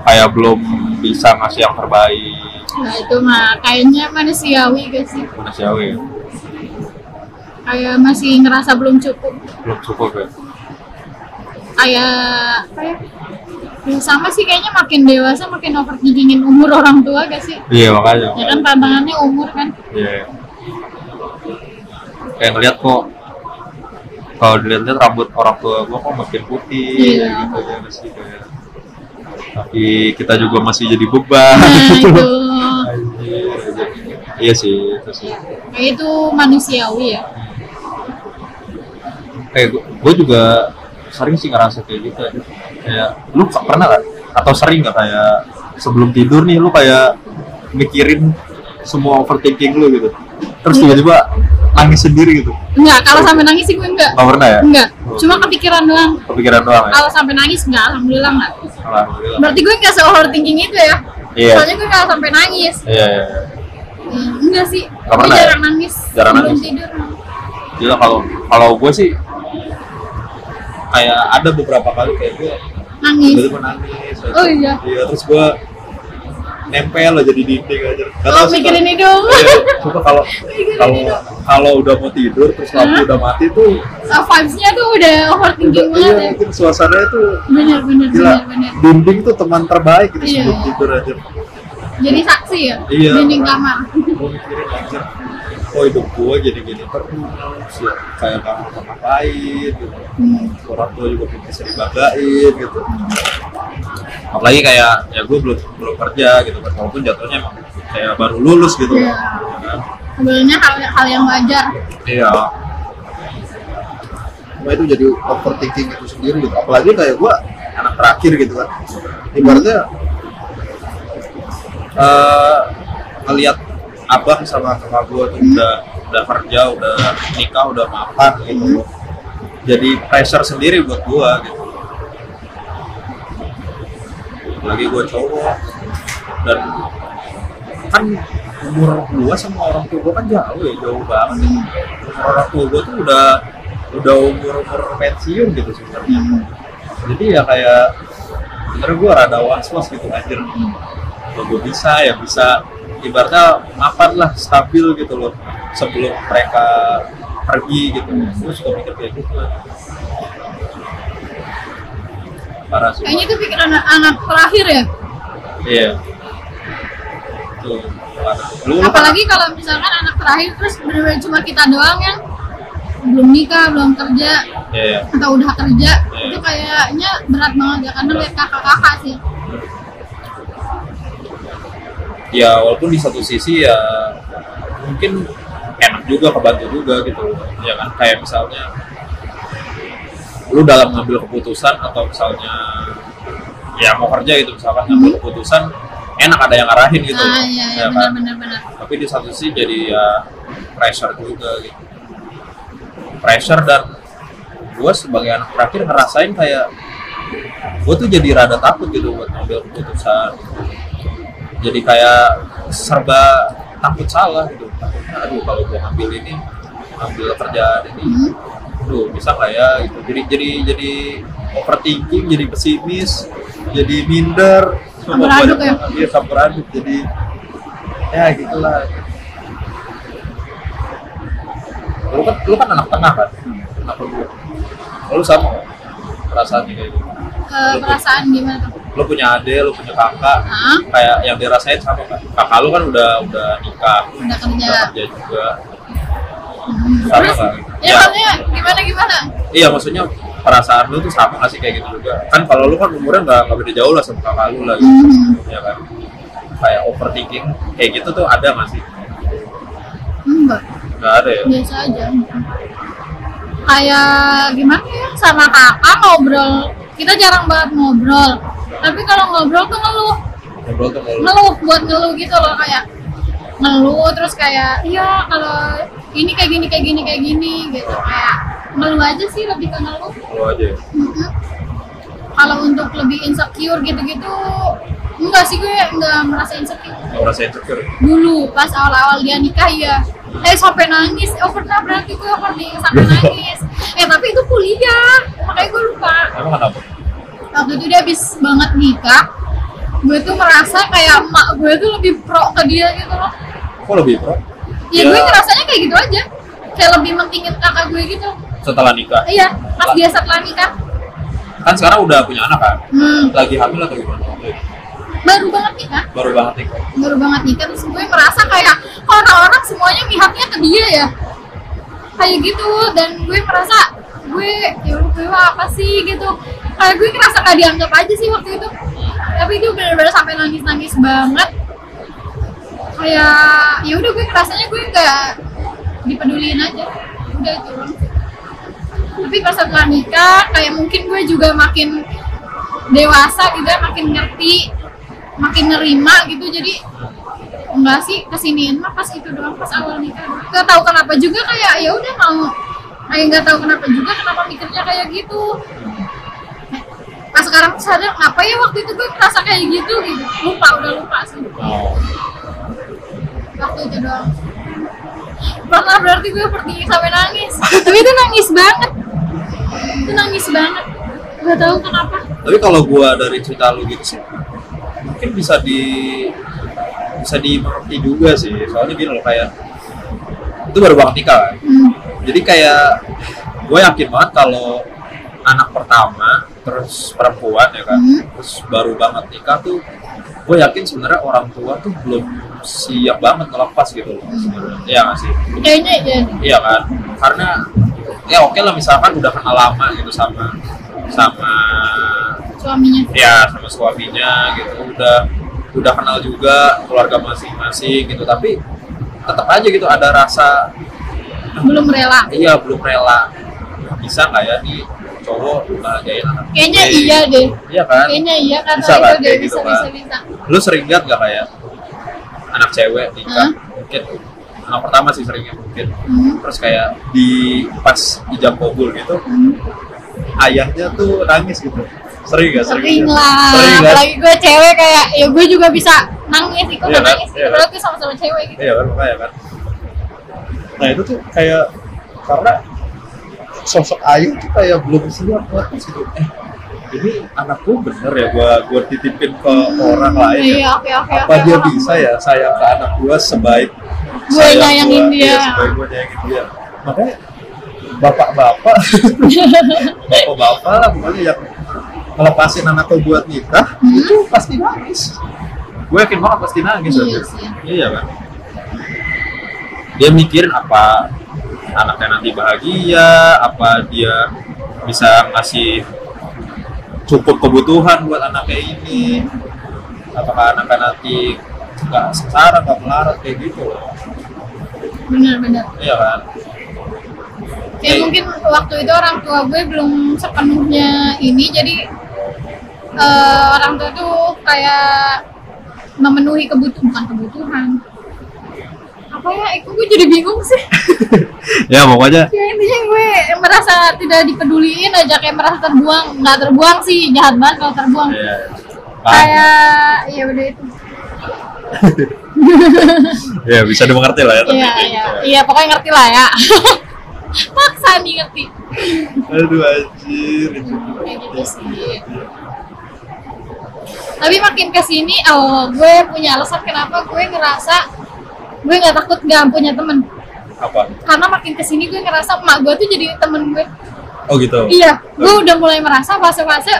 kayak belum bisa ngasih yang terbaik nah itu mah kayaknya manusiawi guys sih. Manusiawi. Kayak masih ngerasa belum cukup. Belum cukup ya? Kayak kayak ya? Sama sih kayaknya makin dewasa makin overthinkingin umur orang tua gak sih. Iya makanya. Ya kan tantangannya umur kan. Iya. Kayak ngeliat kok kalau dilihat-lihat rambut orang tua gua kok makin putih Iya. gitu ya masih kayak tapi kita juga masih jadi beban nah gitu [LAUGHS] itu. Iya sih, itu sih. kayak itu manusiawi ya Kayak gua, gua juga sering sih ngerasa kayak gitu ya. Kayak lu nggak pernah gak? Atau sering gak kayak sebelum tidur nih lu kayak mikirin semua overthinking lu gitu. Terus Iya. tiba-tiba nangis sendiri gitu. enggak kalau sampai nangis sih gue enggak Gak pernah ya? enggak cuma kepikiran doang Kepikiran doang ya? kalau sampai nangis enggak alhamdulillah enggak Alhamdulillah. berarti gue enggak se overthinking itu ya Iya. soalnya gue enggak sampai nangis Iya, iya, iya. Ya, enggak sih Nggak gue ya? jarang nangis Jarang nangis? tidur Gila kalau kalau gue sih kayak ada beberapa kali kayak gue nangis tiba-tiba nangis. Oh, iya. Iya, terus gue nempel aja di dinding aja. Gak oh mikirin kalau- hidung Iya, coba kalau [LAUGHS] kalau kalau udah mau tidur terus lampu udah mati tuh Ah, vibes-nya tuh udah udah, overthinking iya banget ya. mungkin suasananya tuh bener bener gila. bener bener dinding tuh teman terbaik gitu Iya. sebelum tidur aja. Jadi saksi ya? Iya. dinding kamar gue mikirin anjir oh hidup gue jadi gini. Terus ya kayak gak ngapa-ngapain gitu. Hmm. orang tua juga bisa dibanggain gitu. Apalagi kayak ya gue belum belum kerja gitu kan. Walaupun jatuhnya emang kayak baru lulus gitu. Kan. sebenarnya hal hal yang wajar. Iya. Cuma itu jadi overthinking itu sendiri gitu. Apalagi kayak gue anak terakhir gitu kan. Ibaratnya eh ngelihat abang sama kakak gue tuh udah udah kerja udah nikah udah mapan gitu. Jadi pressure sendiri buat gue gitu. Lagi gue cowok. Dan kan umur gue sama orang tua gue kan jauh ya jauh banget. Umur orang tua gue tuh udah udah umur umur pensiun gitu sebenarnya. Jadi ya kayak sebenarnya gue rada was was gitu anjir. Kalau gue bisa ya bisa ibaratnya mapan lah stabil gitu loh sebelum mereka pergi gitu gue suka mikir kayak gitu parah sih Kayaknya itu pikiran anak, anak terakhir ya. iya tuh parah. lu Apalagi kalau misalkan anak terakhir terus benar-benar cuma kita doang yang belum nikah, belum kerja, iya atau udah kerja, Iya. itu kayaknya berat banget ya karena lihat kakak-kakak sih. Ya walaupun di satu sisi ya mungkin enak juga kebantu juga gitu. Ya kan kayak misalnya lu dalam ngambil keputusan atau misalnya ya mau kerja gitu misalkan ngambil keputusan enak ada yang ngarahin gitu. Ah iya, iya ya kan? benar-benar benar. tapi di satu sisi jadi ya pressure juga gitu. Pressure dan gue sebagai anak terakhir ngerasain kayak gue tuh jadi rada takut gitu buat ngambil keputusan jadi kayak serba takut salah gitu. Takutnya aduh kalau gue ngambil ini ngambil kerjaan ini Hmm. aduh bisa nggak ya gitu. Jadi jadi jadi overthinking jadi pesimis jadi minder. Campur Banyak ya? iya campur aduk. Jadi ya gitulah. Lu kan lu kan anak tengah kan? Apa gua lu. Sama perasaannya kayak gitu Eh, perasaan gimana tuh? Lu punya adik lu punya kakak Ah, kayak yang dirasain sama kan kakak lu kan udah udah nikah udah kerja. udah kerja. juga. Hmm. sama Terus, nggak ya maksudnya gimana gimana? iya maksudnya perasaan lu tuh sama nggak sih kayak gitu juga? Kan kalau lu kan umurnya nggak nggak beda jauh lah sama kakak lu lah gitu. Hmm. ya kan? Kayak overthinking kayak gitu tuh ada nggak sih? Enggak. nggak ada ya? Biasa aja. Kayak gimana ya? Sama kakak ngobrol. Kita jarang banget ngobrol tapi kalau ngobrol tuh ngeluh. Ngobrol tuh kalau ngeluh buat ngeluh gitu loh kayak ngeluh terus kayak iya kalau ini kayak gini kayak gini kayak gini gitu. Kayak ngeluh aja sih lebih ke ngeluh. Lu aja ya? Kalau untuk lebih insecure gitu-gitu enggak sih gue enggak merasa insecure. Nggak merasa insecure. Dulu pas awal-awal dia nikah ya eh sampai nangis. Oh pernah berarti gue pernah sampai [LAUGHS] nangis. Eh tapi itu kuliah makanya gue lupa. Emang kenapa waktu itu dia habis banget nikah gue tuh merasa kayak emak gue tuh lebih pro ke dia gitu loh. Kok lebih pro? Ya, gue ngerasanya kayak gitu aja. Kayak lebih mentingin kakak gue gitu. Setelah nikah? Iya pas dia setelah nikah. Kan sekarang udah punya anak kan hmm, lagi hamil atau gimana? Baru banget nikah. Baru banget nikah. Baru banget nikah terus gue merasa kayak orang-orang semuanya pihaknya ke dia ya. Kayak gitu dan gue merasa gue ya udah gue apa sih? gitu. Kayak gue ngerasa gak dianggap aja sih waktu itu. Tapi itu benar-benar sampai nangis-nangis banget. Kayak ya udah gue ngerasanya gue nggak dipeduliin aja. Udah itu tapi pas setelah nikah kayak mungkin gue juga makin dewasa gitu makin ngerti makin nerima gitu. Jadi enggak sih kesiniin mah pas itu doang pas awal nikah. Nggak tahu kenapa juga kayak ya udah mau kayak nggak tahu kenapa juga kenapa mikirnya kayak gitu. Pas sekarang tuh sadar apa ya waktu itu gue merasa kayak gitu? Gitu. Lupa udah lupa sih. Oh. waktu itu doang. Pernah berarti gue pergi sampai nangis. [LAUGHS] Tapi itu nangis banget. Itu nangis banget. Nggak tahu kenapa. Tapi kalau gua dari cerita lu gitu sih mungkin bisa di bisa dimengerti juga sih. Soalnya gini loh kayak itu baru banget nikah kan. Hmm. Jadi kayak gue yakin banget kalau anak pertama terus perempuan ya kan Hmm. terus baru banget nikah tuh gue yakin sebenarnya orang tua tuh belum siap banget ngelepas gitu loh sebenarnya. Iya nggak sih? Kayaknya ya iya kan? Karena ya oke lah misalkan udah kenal lama gitu sama sama suaminya. Ya sama suaminya gitu udah udah kenal juga keluarga masing-masing gitu. Tapi tetap aja gitu ada rasa belum rela iya belum rela bisa nggak ya nih cowok bahagiain anak kayaknya gue? iya deh iya kan kayaknya iya kata Bisa itu kan, deh bisa gitu bisa kan. bisa lu sering lihat gak kayak anak cewek nikah Hah? mungkin anak pertama sih seringnya mungkin Hmm. terus kayak di pas ijab kabul gitu Hmm. ayahnya tuh nangis gitu Sering gak? sering lah Sering kan? apalagi gue cewek kayak ya gue juga bisa nangis ikut Iya kan? nangis Iya kan? padahal gue sama-sama cewek gitu Iya kan makanya kan. Nah itu tuh kayak karena sosok Ayu tuh kayak belum siap buat situ. Eh ini anakku bener ya gua gua titipin ke orang lain ya. iya oke oke Apa oke dia paham. bisa ya sayang ke anak gua sebaik Gue nyayangin gua, dia. Iya, sebaik gua nyayangin dia. Makanya bapak-bapak [LAUGHS] bapak-bapak lah pokoknya yang ngelepasin anaknya buat nikah Hmm? itu pasti nangis. Gue yakin banget pasti nangis. Iya. Iya kan? Dia mikirin apa anaknya nanti bahagia, apa dia bisa ngasih cukup kebutuhan buat anaknya ini, apakah anaknya nanti nggak sengsara, nggak melarat kayak gitu loh. bener-bener Iya kan? kayak Eh. mungkin waktu itu orang tua gue belum sepenuhnya ini jadi eh, orang tua tuh kayak memenuhi kebutuhan bukan kebutuhan apa ya? Itu gue jadi bingung sih? [LAUGHS] Ya pokoknya ya intinya gue merasa tidak dipeduliin aja kayak merasa terbuang. Nggak terbuang sih jahat banget kalau terbuang. Ya, paham. kayak ya udah itu. [LAUGHS] Ya bisa dimengerti lah ya tapi iya iya. gitu. Ya. iya pokoknya ngerti lah ya. [LAUGHS] Maksa nih ngerti. Aduh anjir. kayak gitu sih. Tapi makin ke sini oh gue punya alasan kenapa gue ngerasa gue nggak takut nggak punya temen Apa? karena makin ke sini gue ngerasa emak gue tuh jadi temen gue Oh gitu. iya gue udah mulai merasa fase-fase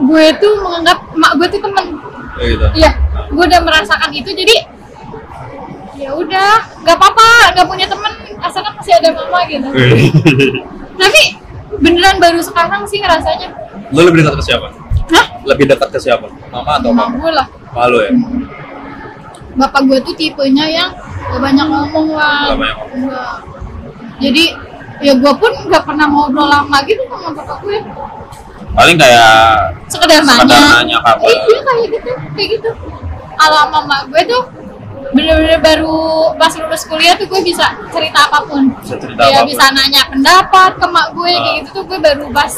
gue tuh menganggap emak gue tuh temen Oh gitu. iya gue udah merasakan itu jadi ya udah nggak apa-apa nggak punya temen asalkan masih ada mama gitu [LAUGHS] tapi beneran baru sekarang sih rasanya Lo lebih dekat ke siapa? Hah? Lebih dekat ke siapa? Mama atau Emak papa? gue lah Malu ya? Bapak gue tuh tipenya yang gak banyak ngomong lah Gak banyak ngomong. Enggak. jadi ya gue pun nggak pernah ngobrol lama gitu sama bapak gue Paling kayak sekedar nanya, Sekedar nanya kabar. iya kayak gitu kayak gitu kalau sama mak gue tuh bener-bener baru pas lulus kuliah tuh gue bisa cerita apa pun Bisa cerita ya apa pun. bisa nanya pendapat ke mak gue kayak Ah. gitu tuh gue baru pas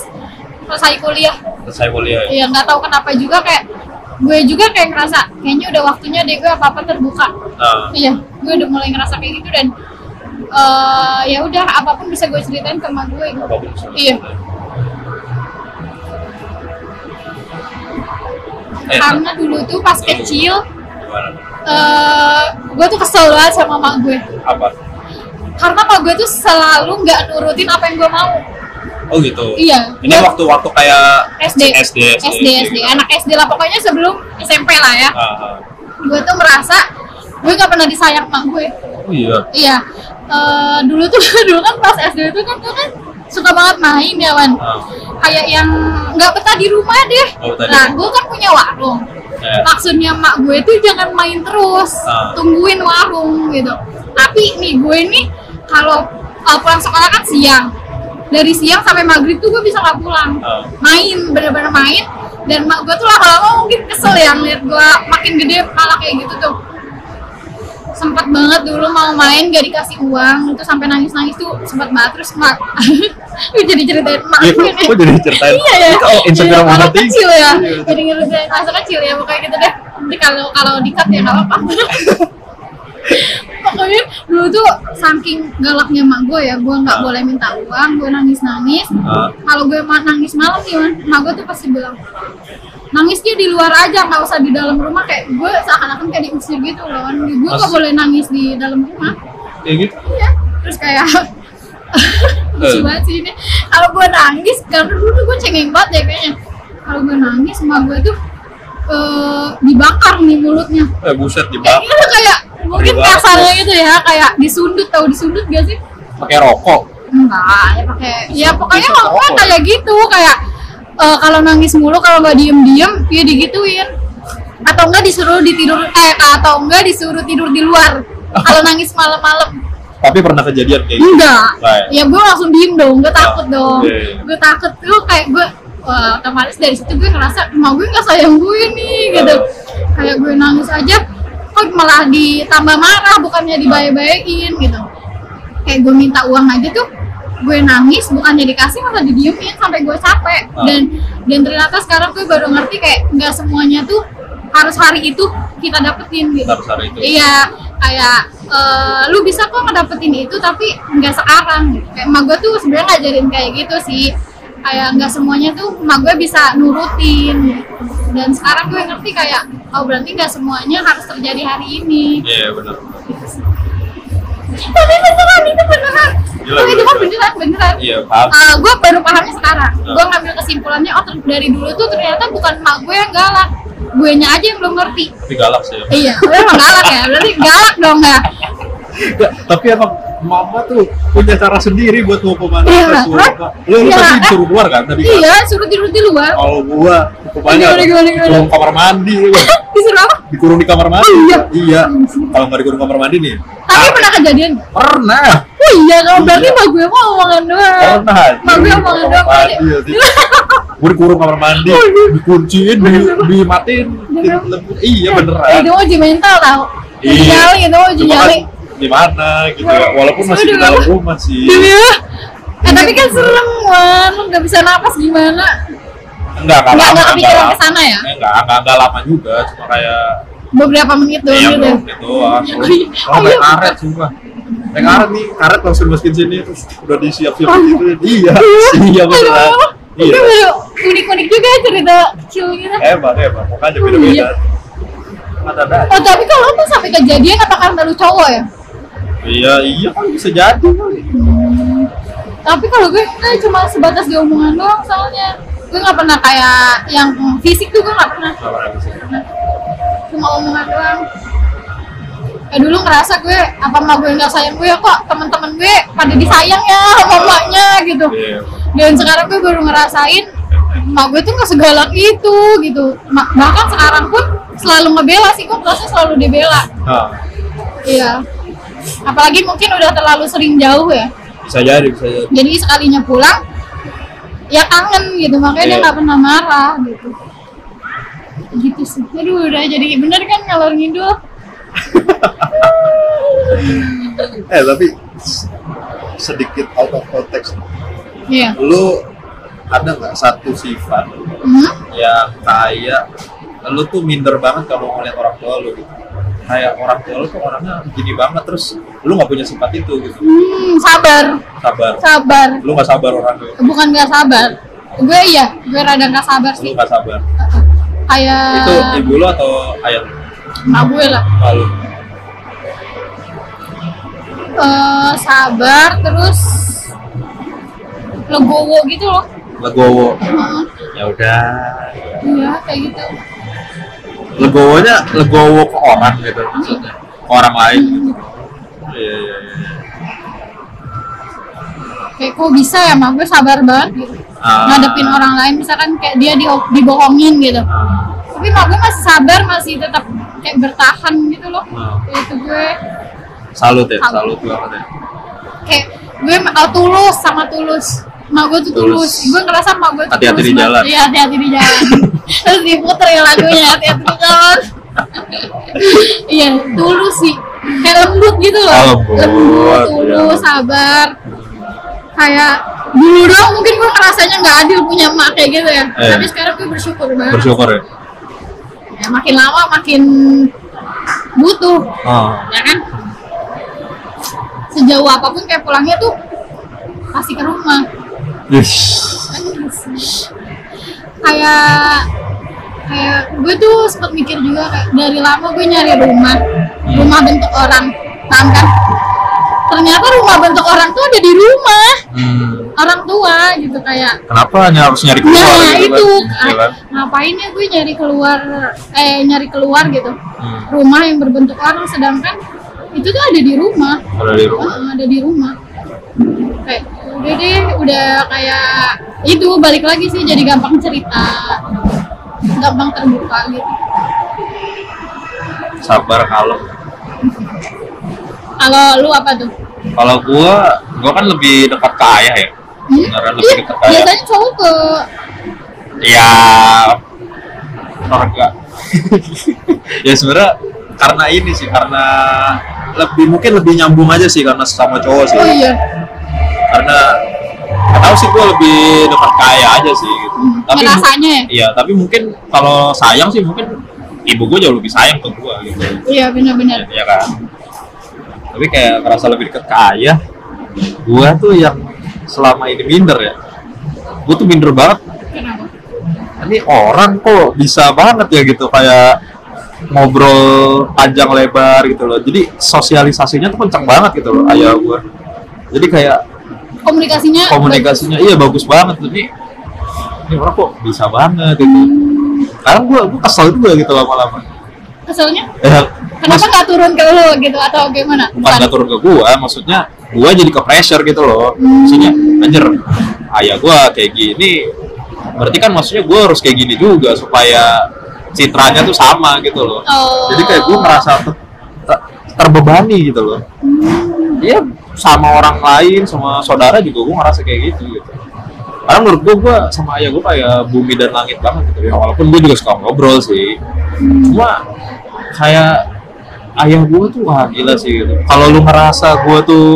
selesai kuliah selesai kuliah. ya? ya nggak tahu kenapa juga kayak gue juga kayak ngerasa kayaknya udah waktunya deh gue apa apa terbuka Nah, iya gue udah mulai ngerasa kayak gitu dan eh, ya udah apa pun bisa gue ceritain ke emak gue apa pun. Iya. Eh, karena dulu tuh pas kecil gimana? eh gue tuh kesel banget sama emak gue Apa? karena emak gue tuh selalu nggak nurutin apa yang gue mau Oh gitu. iya Ini waktu-waktu kayak SD SD, SD, SD SD anak SD lah pokoknya sebelum SMP lah ya Ah, ah. gue tuh merasa gue gak pernah disayang emak gue Oh iya. iya Eh, dulu tuh [LAUGHS] dulu kan pas SD itu kan gue kan suka banget main ya Wan Ah. kayak yang nggak betah di rumah deh Oh, betah nah gue kan punya warung Ya. maksudnya mak gue tuh jangan main terus Ah. tungguin warung gitu tapi nih gue nih kalau uh, pulang sekolah kan siang dari siang sampai maghrib tuh gue bisa nggak pulang. Ah. main bener-bener main. Dan mak gue tuh lama-lama mungkin kesel ya ngeliat gue makin gede malah kayak gitu tuh. Sempat banget dulu mau main gak dikasih uang. Itu sampai nangis-nangis tuh sempat banget. Terus mak [LAUGHS] gue jadi ceritain mak Iya, gue nih kok jadi ceritain? iya ya. Kok Instagram Iya, banget anak kecil ya. Iya. jadi ngeritain masa kecil ya pokoknya gitu deh. Nanti kalau kalau dikat ya nggak apa-apa [LAUGHS] pokoknya dulu tuh saking galaknya mak gue ya gue nggak Ah. boleh minta uang gue nangis nangis Ah. kalau gue nangis malam nih mak gue tuh pasti bilang nangisnya di luar aja nggak usah di dalam rumah kayak gue seakan-akan kayak diusir gitu loh gue nggak Mas- boleh nangis di dalam rumah Kayak gitu. iya terus kayak [LAUGHS] lucu Eh. banget sih ini kalau gue nangis karena dulu tuh gue cengeng banget ya kayaknya kalau gue nangis emak gue tuh eh, dibakar nih mulutnya Eh buset kayak dibakar. gitu kayak mungkin banget. kasarnya gitu ya kayak disundut tahu disundut gak sih Pakai rokok. enggak ya pakai ya pokoknya ngomongnya kayak gitu kayak eh, kalau nangis mulu kalau nggak diem diem ya digituin atau enggak disuruh ditidur eh atau enggak disuruh tidur di luar kalau [LAUGHS] nangis malam-malam Tapi pernah kejadian kayak gitu. enggak Right. ya gue langsung diem dong gue takut Ah, dong oke. gue takut tuh kayak gue wah kemarin dari situ gue ngerasa emang gue nggak sayang gue nih gitu kayak gue nangis aja kok malah ditambah marah bukannya dibaik-baikin gitu. Kayak gue minta uang aja tuh gue nangis bukannya dikasih malah didiemin sampai gue capek. Ah. dan dan ternyata sekarang gue baru ngerti kayak nggak semuanya tuh harus hari itu kita dapetin gitu. Harus hari itu. Iya kayak eh, lu bisa kok ngedapetin itu tapi nggak sekarang gitu. kayak emak gue tuh sebenarnya ngajarin kayak gitu sih kayak nggak semuanya tuh emak gue bisa nurutin dan sekarang gue ngerti kayak oh berarti nggak semuanya harus terjadi hari ini iya benar tapi beneran itu beneran Gila, Oh, itu gila. beneran beneran iya paham Uh, gue baru pahamnya sekarang. Nah. Gue ngambil kesimpulannya, oh dari dulu tuh ternyata bukan emak gue yang galak, gue nya aja yang belum ngerti. tapi galak sih ya. Iya, gue emang galak ya, berarti galak dong ya. Tapi emang mama tuh punya cara sendiri buat hukuman Iya, kita suruh kan? apa. Lu, Iya, tadi kan? suruh keluar kan tadi kan? Iya, suruh tidur di luar. Kalau gua hukumannya? Dikurung kamar mandi. Disuruh apa? dikurung di kamar mandi. Oh, iya. Iya. Kalau nggak dikurung kamar mandi nih. Tapi pernah kejadian. Pernah. Oh iya, kalau berarti Iya. emak gue mau omongan doang. Pernah. Emak gue omongan doang. Kamar kali. mandi, ya, sih. Gua dikurung kamar mandi, Oh, iya. dikunciin, di, dimatiin. Di- Iya Eh, beneran. itu mau uji mental tau. Iya. itu mau uji nyali. Kan gimana gitu ya. Walaupun masih di dalam rumah sih. Iya. Eh, tapi kan serem, Wan. Nggak bisa napas gimana? Enggak, enggak Nggak- lama. nggak kepikiran lama. ke sana ya? Enggak, enggak, enggak lama juga. Cuma kayak Beberapa menit doang Iya gitu. bro, itu doang. Oh, iya. Oh, iya. karet sumpah. Naik karet nih, karet langsung masukin sini terus udah disiap-siap Oh. gitu. Iya, iya beneran. Iya. unik-unik juga ya cerita kecil gitu. Hebat, hebat. Makanya Oh, beda-beda. iya. Ada ada. Oh tapi kalau tuh sampai kejadian apa karena lu cowok ya? Iya, iya kan bisa jadi. Tapi kalau gue enggak cuma sebatas di omongan doang soalnya gue nggak pernah kayak yang fisik tuh gue nggak pernah Nggak pernah bisa. cuma omongan doang. Eh dulu ngerasa gue apa emak gue nggak sayang gue kok teman-teman gue pada disayang ya sama emaknya gitu. Iya. Dan sekarang gue baru ngerasain emak gue tuh nggak segalak itu gitu. Bahkan sekarang pun selalu ngebela sih gue selalu dibela. Nah, Iya. Apalagi mungkin udah terlalu sering jauh ya. bisa jadi, bisa jadi. Jadi sekalinya pulang ya kangen gitu makanya dia Iya. nggak pernah marah gitu. Gitu sih. Aduh udah jadi bener kan ngalor ngidul. [LAUGHS] Eh, tapi sedikit out of context. Iya. Lu ada nggak satu sifat Hmm? yang kayak lu tuh minder banget kalau ngeliat orang tua lu gitu kayak orang tua lu tuh orangnya gini banget terus lu nggak punya sifat itu gitu Hmm, sabar, sabar sabar. lu nggak sabar orangnya Bukan nggak sabar. Gue iya, gue rada nggak sabar lu sih. nggak sabar Kayak itu ibu lu atau ayah lu emak gue lah. lalu Eh, sabar terus legowo gitu loh. legowo ya udah Iya, kayak gitu. Legowonya legowo ke orang gitu maksudnya ke orang lain gitu iya iya iya Kayak kok bisa ya, mak gue sabar banget gitu. Ah. Ngadepin orang lain misalkan kayak dia di dibohongin gitu. Ah, Tapi mak gue masih sabar, masih tetap kayak bertahan gitu loh. Ah. Itu gue salut ya Salut. salut banget ya kayak gue uh, tulus sama tulus. Mak gue tuh tulus. Tulus. Gue ngerasa mak gue tuh Hati-hati di jalan. Iya, hati-hati di jalan. [LAUGHS] Terus diputer ya lagunya hati-hati di jalan. iya, tulus sih. Kayak lembut gitu loh. Oh, lembut, lembut, tulus, iya. sabar. Kayak dulu doang mungkin gue ngerasanya nggak adil punya emak kayak gitu ya. Eh. Tapi sekarang gue bersyukur banget. bersyukur ya Ya, makin lama makin butuh, oh. ya kan? Sejauh apa pun kayak pulangnya tuh pasti ke rumah. Kayak kayak gue tuh sempet mikir juga kayak dari lama gue nyari rumah rumah bentuk orang paham kan ternyata rumah bentuk orang tuh ada di rumah Hmm. orang tua gitu kayak Kenapa hanya harus nyari keluar? nah gitu itu kan? Iya kan? ngapain ya gue nyari keluar eh nyari keluar gitu Hmm. rumah yang berbentuk orang sedangkan itu tuh ada di rumah Kalau di rumah. Ada di rumah udah deh udah kayak itu balik lagi sih jadi gampang cerita gampang terbuka gitu Sabar kalem. kalau lu apa tuh Kalau gua, gua kan lebih dekat ke ayah ya. Hmm? Beneran lebih Iya, dekat ke ayah. biasanya cowok ke Ya, keluarga. [LAUGHS] ya sebenarnya karena ini sih, karena lebih mungkin lebih nyambung aja sih karena sama cowok sih. oh iya Karena tahu sih gue lebih dekat ke ayah aja sih gitu. Tapi ngerasanya ya iya, tapi mungkin kalau sayang sih mungkin ibu gue jauh lebih sayang ke gue gitu. iya benar-benar Iya kan. Tapi kayak ngerasa lebih dekat ke ayah. Gue tuh yang selama ini minder ya. Gue tuh minder banget. kenapa Ini orang kok bisa banget ya gitu kayak ngobrol panjang lebar gitu loh. Jadi sosialisasinya tuh kenceng banget gitu loh ayah gue. Jadi kayak komunikasinya komunikasinya iya bagus banget. Jadi ini orang kok bisa banget gitu. Sekarang gue gue kesel juga gitu lama-lama. Bagus. keselnya? Ya kenapa nggak turun ke lu gitu atau gimana? Bukan nggak turun ke gue maksudnya gue jadi ke pressure gitu loh. Maksudnya anjir ayah gue kayak gini. Berarti kan maksudnya gue harus kayak gini juga supaya citranya tuh sama gitu loh. Oh. jadi kayak gue merasa ter- ter- terbebani gitu loh. Iya sama orang lain sama saudara juga gue ngerasa kayak gitu gitu. Karena menurut gue gue sama ayah gue kayak bumi dan langit banget gitu ya. Walaupun gue juga suka ngobrol sih. Cuma kayak ayah gue tuh wah gila sih gitu. Kalau lu ngerasa gue tuh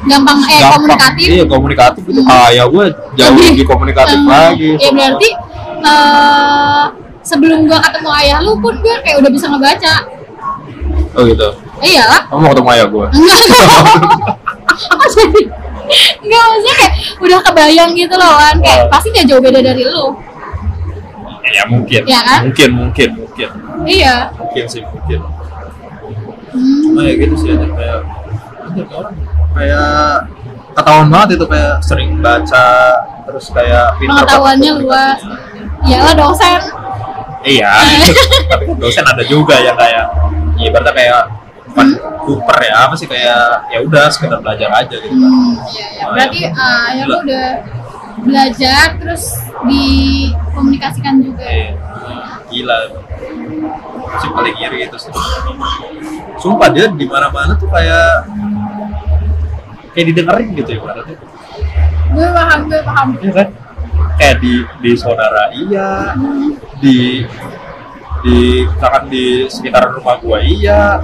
gampang eh gampang komunikatif? iya komunikatif itu ayah gue jauh Lebih- lebih komunikatif Eh, [LAUGHS] lagi ya berarti eh sebelum gua ketemu ayah lu pun gua kayak udah bisa ngebaca. Oh gitu? Iya. Lah kamu mau ketemu ayah gue enggak. Apa [LAUGHS] jadi enggak maksudnya kayak udah kebayang gitu loh kan. Kayak Oh. pasti dia jauh beda dari lu. Ya mungkin. Iya kan? mungkin mungkin mungkin. Iya. Mungkin sih mungkin. Hmm. cuma ya gitu sih aja kayak orang kayak ketahuan banget itu kayak sering baca terus kayak pinter pengetahuannya luas. Iyalah dosen iya [LAUGHS] tapi kan dosen ada juga yang kayak ya ibaratnya kayak bukan Cooper ya apa sih kayak ya udah sekedar belajar aja gitu kan Hmm, iya, iya. Berarti ah, ayah lu udah belajar terus dikomunikasikan juga. ya? Eh, gila sih paling iri itu sih sumpah dia di mana mana tuh kayak kayak didengerin gitu ya ibaratnya Gue paham, gue paham. Iya kan? Kayak di di saudara iya, di di misalkan di sekitaran rumah gua iya,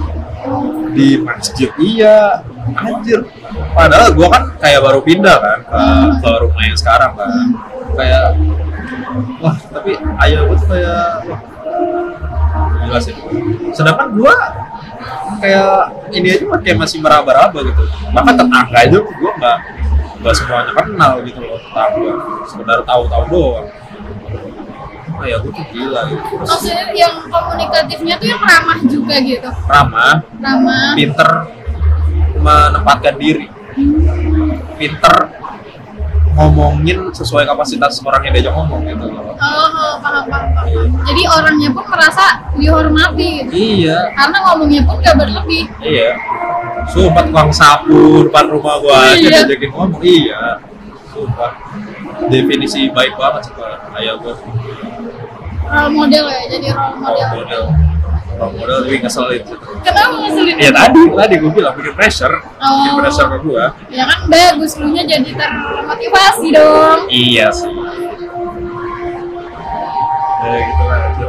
di masjid iya, anjir. Padahal gua kan kayak baru pindah kan ke, ke rumah yang sekarang kan. Kayak wah, tapi ayah gua tuh kayak wah gila sih. Sedangkan gua kayak ini aja kayak masih meraba-raba gitu. Bahkan tetangga aja gua nggak nggak semuanya kenal gitu loh tetangga. Sekedar tahu-tahu doang. Oh ya, gue tuh gila gitu. Maksudnya yang komunikatifnya tuh yang ramah juga gitu. Ramah, Ramah. pinter menempatkan diri pinter ngomongin sesuai kapasitas orang yang diajak ngomong gitu loh Oh, oh, paham, paham, paham. Jadi orangnya pun merasa dihormati gitu. iya Karena ngomongnya pun gak berlebih. iya sumpah tukang sapu depan rumah gua aja Iya. diajakin ngomong iya sumpah definisi baik banget sih Pak. ayah gua Role model ya, jadi role model. role model role model tapi ngeselin Kenapa ngeselin? ya tadi tadi gua bilang bikin pressure bikin Oh. pressure ke gua Ya kan bagus, lu nya jadi termotivasi dong. Iya sih. Ya gitu lah. Itu,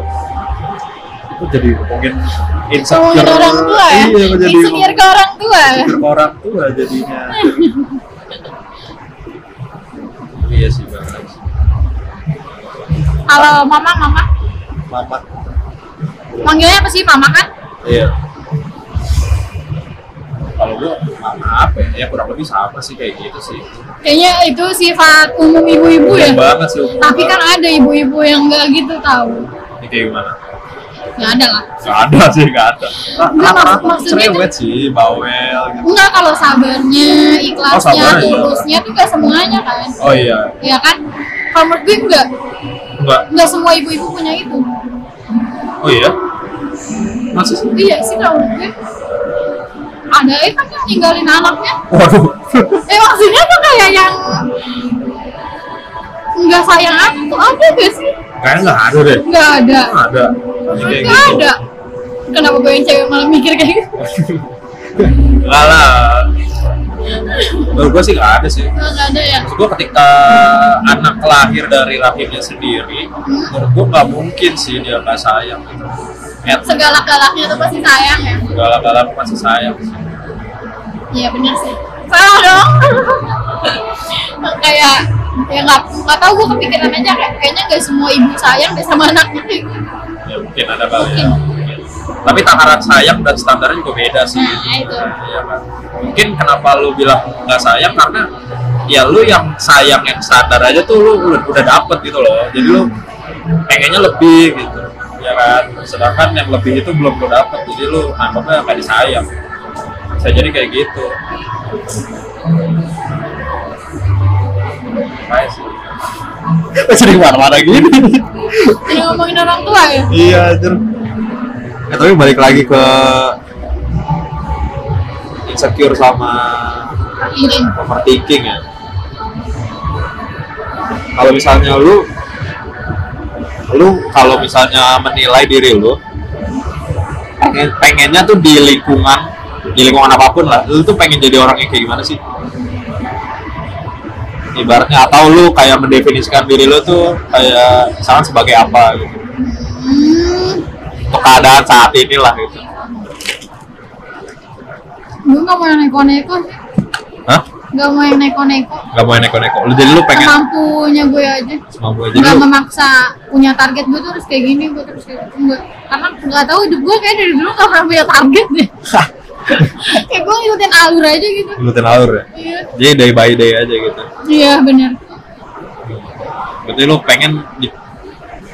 itu jadi ngomongin insecure. Ngomongin orang tua ya? Iya, jadi Insecure ke orang tua ya? insecure ke orang tua jadinya. [LAUGHS] iya sih banget. Kalau mama, mama. Mama. Manggilnya apa sih mama kan? Iya. Kalau gua mama apa ya? Ya kurang lebih sama sih kayak gitu sih. Kayaknya itu sifat umum ibu-ibu ya. Banget sih. umum Tapi kan banget. ada ibu-ibu yang nggak gitu tahu. Ini kayak gimana? Ya ada lah. Gak ada sih, gak ada. Nah, Enggak, rata-rata maksudnya cerewet sih, bawel gitu. Enggak kalau sabarnya, ikhlasnya, Oh, sabarnya, iya. tulusnya tuh gak semuanya kan. Oh iya, Ya kan? Kalau menurut gue enggak, enggak. enggak semua ibu-ibu punya itu. Oh iya? Masih sih? Iya sih kalau gue. Ada eh kan yang ninggalin anaknya. Waduh. [LAUGHS] Eh maksudnya tuh kayak yang enggak sayang anak tuh ada gak sih? Kayaknya nggak ada deh. Enggak ada. Nggak ada. Enggak gitu. ada. Kenapa gue yang cewek malah mikir kayak gitu? [LAUGHS] Enggak lah. Menurut gue sih nggak ada sih. Enggak ada ya. Maksud gue ketika anak lahir dari rahimnya sendiri, menurut gue nggak mungkin sih dia nggak sayang gitu. At Segalak-galaknya tuh pasti sayang ya. segala-galanya masih sayang. Iya bener sih. Salah dong. [LAUGHS] kayak ya nggak nggak tahu gue kepikiran aja kayak kayaknya gak semua ibu sayang deh sama anaknya ya mungkin ada kali ya Mungkin. Tapi takaran sayang dan standarnya juga beda sih Nah, itu. Iya kan? mungkin kenapa lu bilang nggak sayang karena ya lu yang sayang yang standar aja tuh lu udah, udah dapet gitu loh jadi lu pengennya lebih gitu ya kan sedangkan yang lebih itu belum lu dapet jadi lu anggapnya nggak disayang bisa jadi kayak gitu sih. Sering marah-marah gini. Jadi ngomongin orang tua ya iya, anjir. Eh, tapi balik lagi ke insecure sama overthinking ya. Kalau misalnya lu lu kalau misalnya menilai diri lu pengen pengennya tuh di lingkungan di lingkungan apa pun lah lu tuh pengen jadi orang yang kayak gimana sih? Ibaratnya atau lu kayak mendefinisikan diri lu tuh kayak misalkan sebagai apa gitu. Hmm, untuk keadaan saat inilah gitu. Gue nggak mau yang neko-neko? Sih Hah? nggak mau yang neko-neko? Gak mau yang neko-neko. Lu jadi lu pengen semampunya gue aja. Semampu aja nggak lu. memaksa punya target gue tuh harus kayak gini gue terus kayak gitu. Enggak karena nggak tahu hidup gue kayak dari dulu nggak pernah punya target deh. [LAUGHS] Kayak gue ngikutin alur aja gitu. Ngikutin alur ya? Iya. Jadi day by day aja gitu. Iya benar berarti lu pengen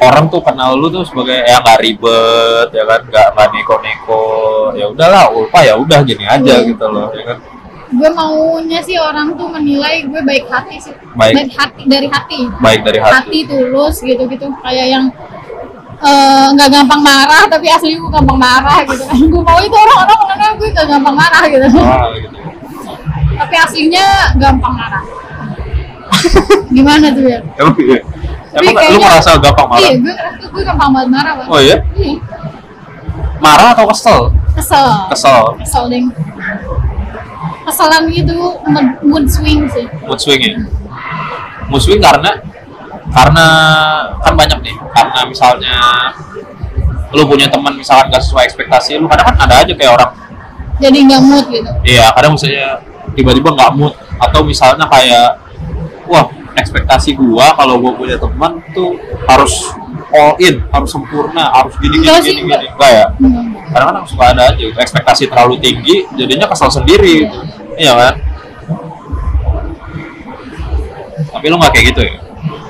orang tuh kenal lu tuh sebagai ya nggak ribet ya kan? Nggak nggak neko-neko. Ya udahlah ulpa ya udah gini aja Iya. gitu loh ya kan? Gue maunya sih orang tuh menilai gue baik hati sih. Baik. hati dari hati. Baik dari hati, hati tulus gitu gitu kayak yang eh, nggak gampang marah tapi asli gue gampang marah gitu. [LAUGHS] Kan gue mau itu orang-orang mengenal gue gak gampang marah gitu. Ah, [LAUGHS] gitu. Tapi aslinya gampang marah. [LAUGHS] Gimana tuh ya emang Tapi emang lu kayaknya- merasa gampang marah? Iya gue ngerasa gue gampang banget marah Bang. oh iya? Iya, marah atau kesel? Kesel. Kesel. Kesel deh keselan gitu mood, mood swing sih. Mood swing ya mood swing karena karena kan banyak nih. Karena misalnya lu punya teman misalkan gak sesuai ekspektasi lu kadang kan ada aja kayak orang jadi nggak mood gitu. Iya, kadang misalnya tiba-tiba nggak mood. Atau misalnya kayak wah ekspektasi gua kalau gua punya teman tuh harus all in, harus sempurna, harus gini gini gini enggak. gini. Enggak ya? Hmm. Kadang-kadang suka ada aja gitu, ekspektasi terlalu tinggi, jadinya kesal sendiri. Iya kan? Tapi lu nggak kayak gitu ya?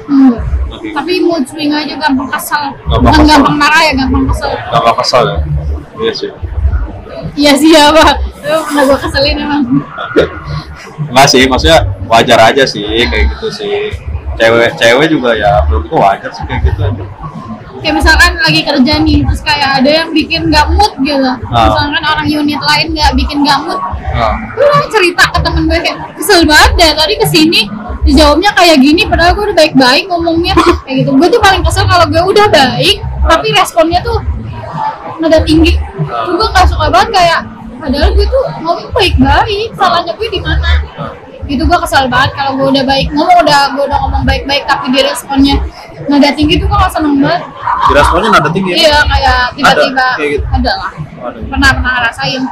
Hmm. Tapi tapi mood swing aja gampang kesel Gampang kesel. gampang marah ya gampang kesel nggak kesal ya? Iya sih. iya sih ya pak itu pernah gue keselin emang [LAUGHS] Enggak sih, maksudnya wajar aja sih kayak gitu sih. Cewek-cewek juga ya menurut gua wajar sih kayak gitu aja. kayak misalkan lagi kerja nih terus kayak ada yang bikin nggak mood gitu Ah. misalkan orang unit lain nggak bikin nggak mood Nah, gue cerita ke temen gue kayak kesel banget deh tadi ke sini dijawabnya kayak gini padahal gue udah baik-baik ngomongnya kayak gitu gue tuh paling kesel kalau gue udah baik tapi responnya tuh nada tinggi tuh gue nggak suka banget kayak padahal gue tuh ngomong baik-baik salahnya gue di mana? Itu gue kesel banget kalau gue udah baik ngomong udah gue udah ngomong baik-baik tapi dia responnya nada tinggi tuh gue gak seneng banget. Dirasponnya nada tinggi. iya kayak tiba-tiba Ada, kayak gitu. ada lah. Ada. pernah pernah ngerasain.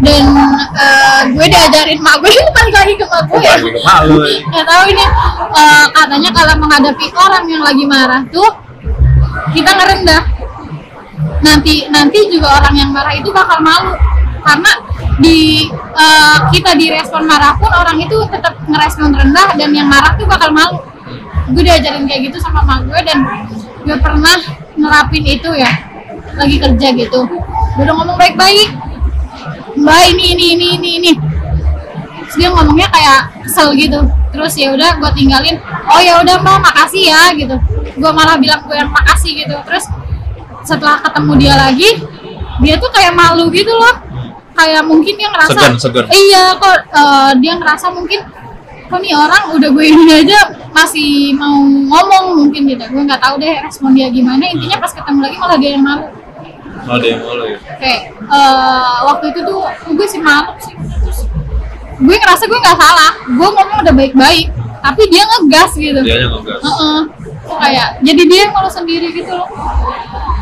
Dan eh, gue diajarin mak gue [LAUGHS] balik lagi ke mak gue. Ya nggak tahu ini eh, katanya kalau menghadapi orang yang lagi marah tuh kita ngerendah nanti nanti juga orang yang marah itu bakal malu. Karena di eh, kita direspon marah pun orang itu tetap ngerespon rendah dan yang marah tuh bakal malu. Gue diajarin kayak gitu sama mak gue dan gue pernah nerapin itu ya. Lagi kerja gitu. Gue udah ngomong baik-baik. Mbak ini ini ini ini ini. Terus dia ngomongnya kayak kesel gitu. Terus ya udah gue tinggalin. Oh ya udah mbak makasih ya gitu. Gue malah bilang gue yang makasih gitu. Terus setelah ketemu dia lagi dia tuh kayak malu gitu loh kayak mungkin dia ngerasa Segan, segan. iya kok eh, dia ngerasa mungkin kok nih orang udah gue ini aja masih mau ngomong mungkin gitu gue nggak tahu deh respon dia gimana intinya pas ketemu lagi malah dia yang malu Oh, ada yang malu ya. kayak eh, waktu itu tuh gue sih malu sih Terus gue ngerasa gue nggak salah gue ngomong udah baik-baik tapi dia ngegas gitu Dianya ngegas. Heeh. Kok kayak jadi dia yang malu sendiri gitu loh